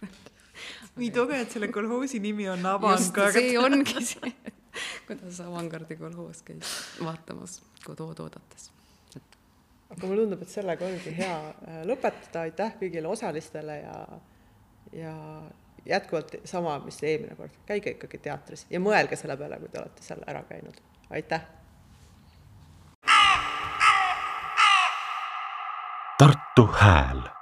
Speaker 2: nii tore, et selle kolhoosi nimi on avangard.
Speaker 4: see ongi see, <laughs> kuidas avangardi kolhoos käis vaatamas, kui tood oodates et....
Speaker 1: aga mulle tundub, et sellega ongi hea äh, lõpetada, aitäh kõigile osalistele ja, ja jätkuvalt sama, mis eelmine kord, käige ikkagi teatris ja mõelge selle peale, kui te olete seal ära käinud, aitäh.
Speaker 5: Tartu Hääl.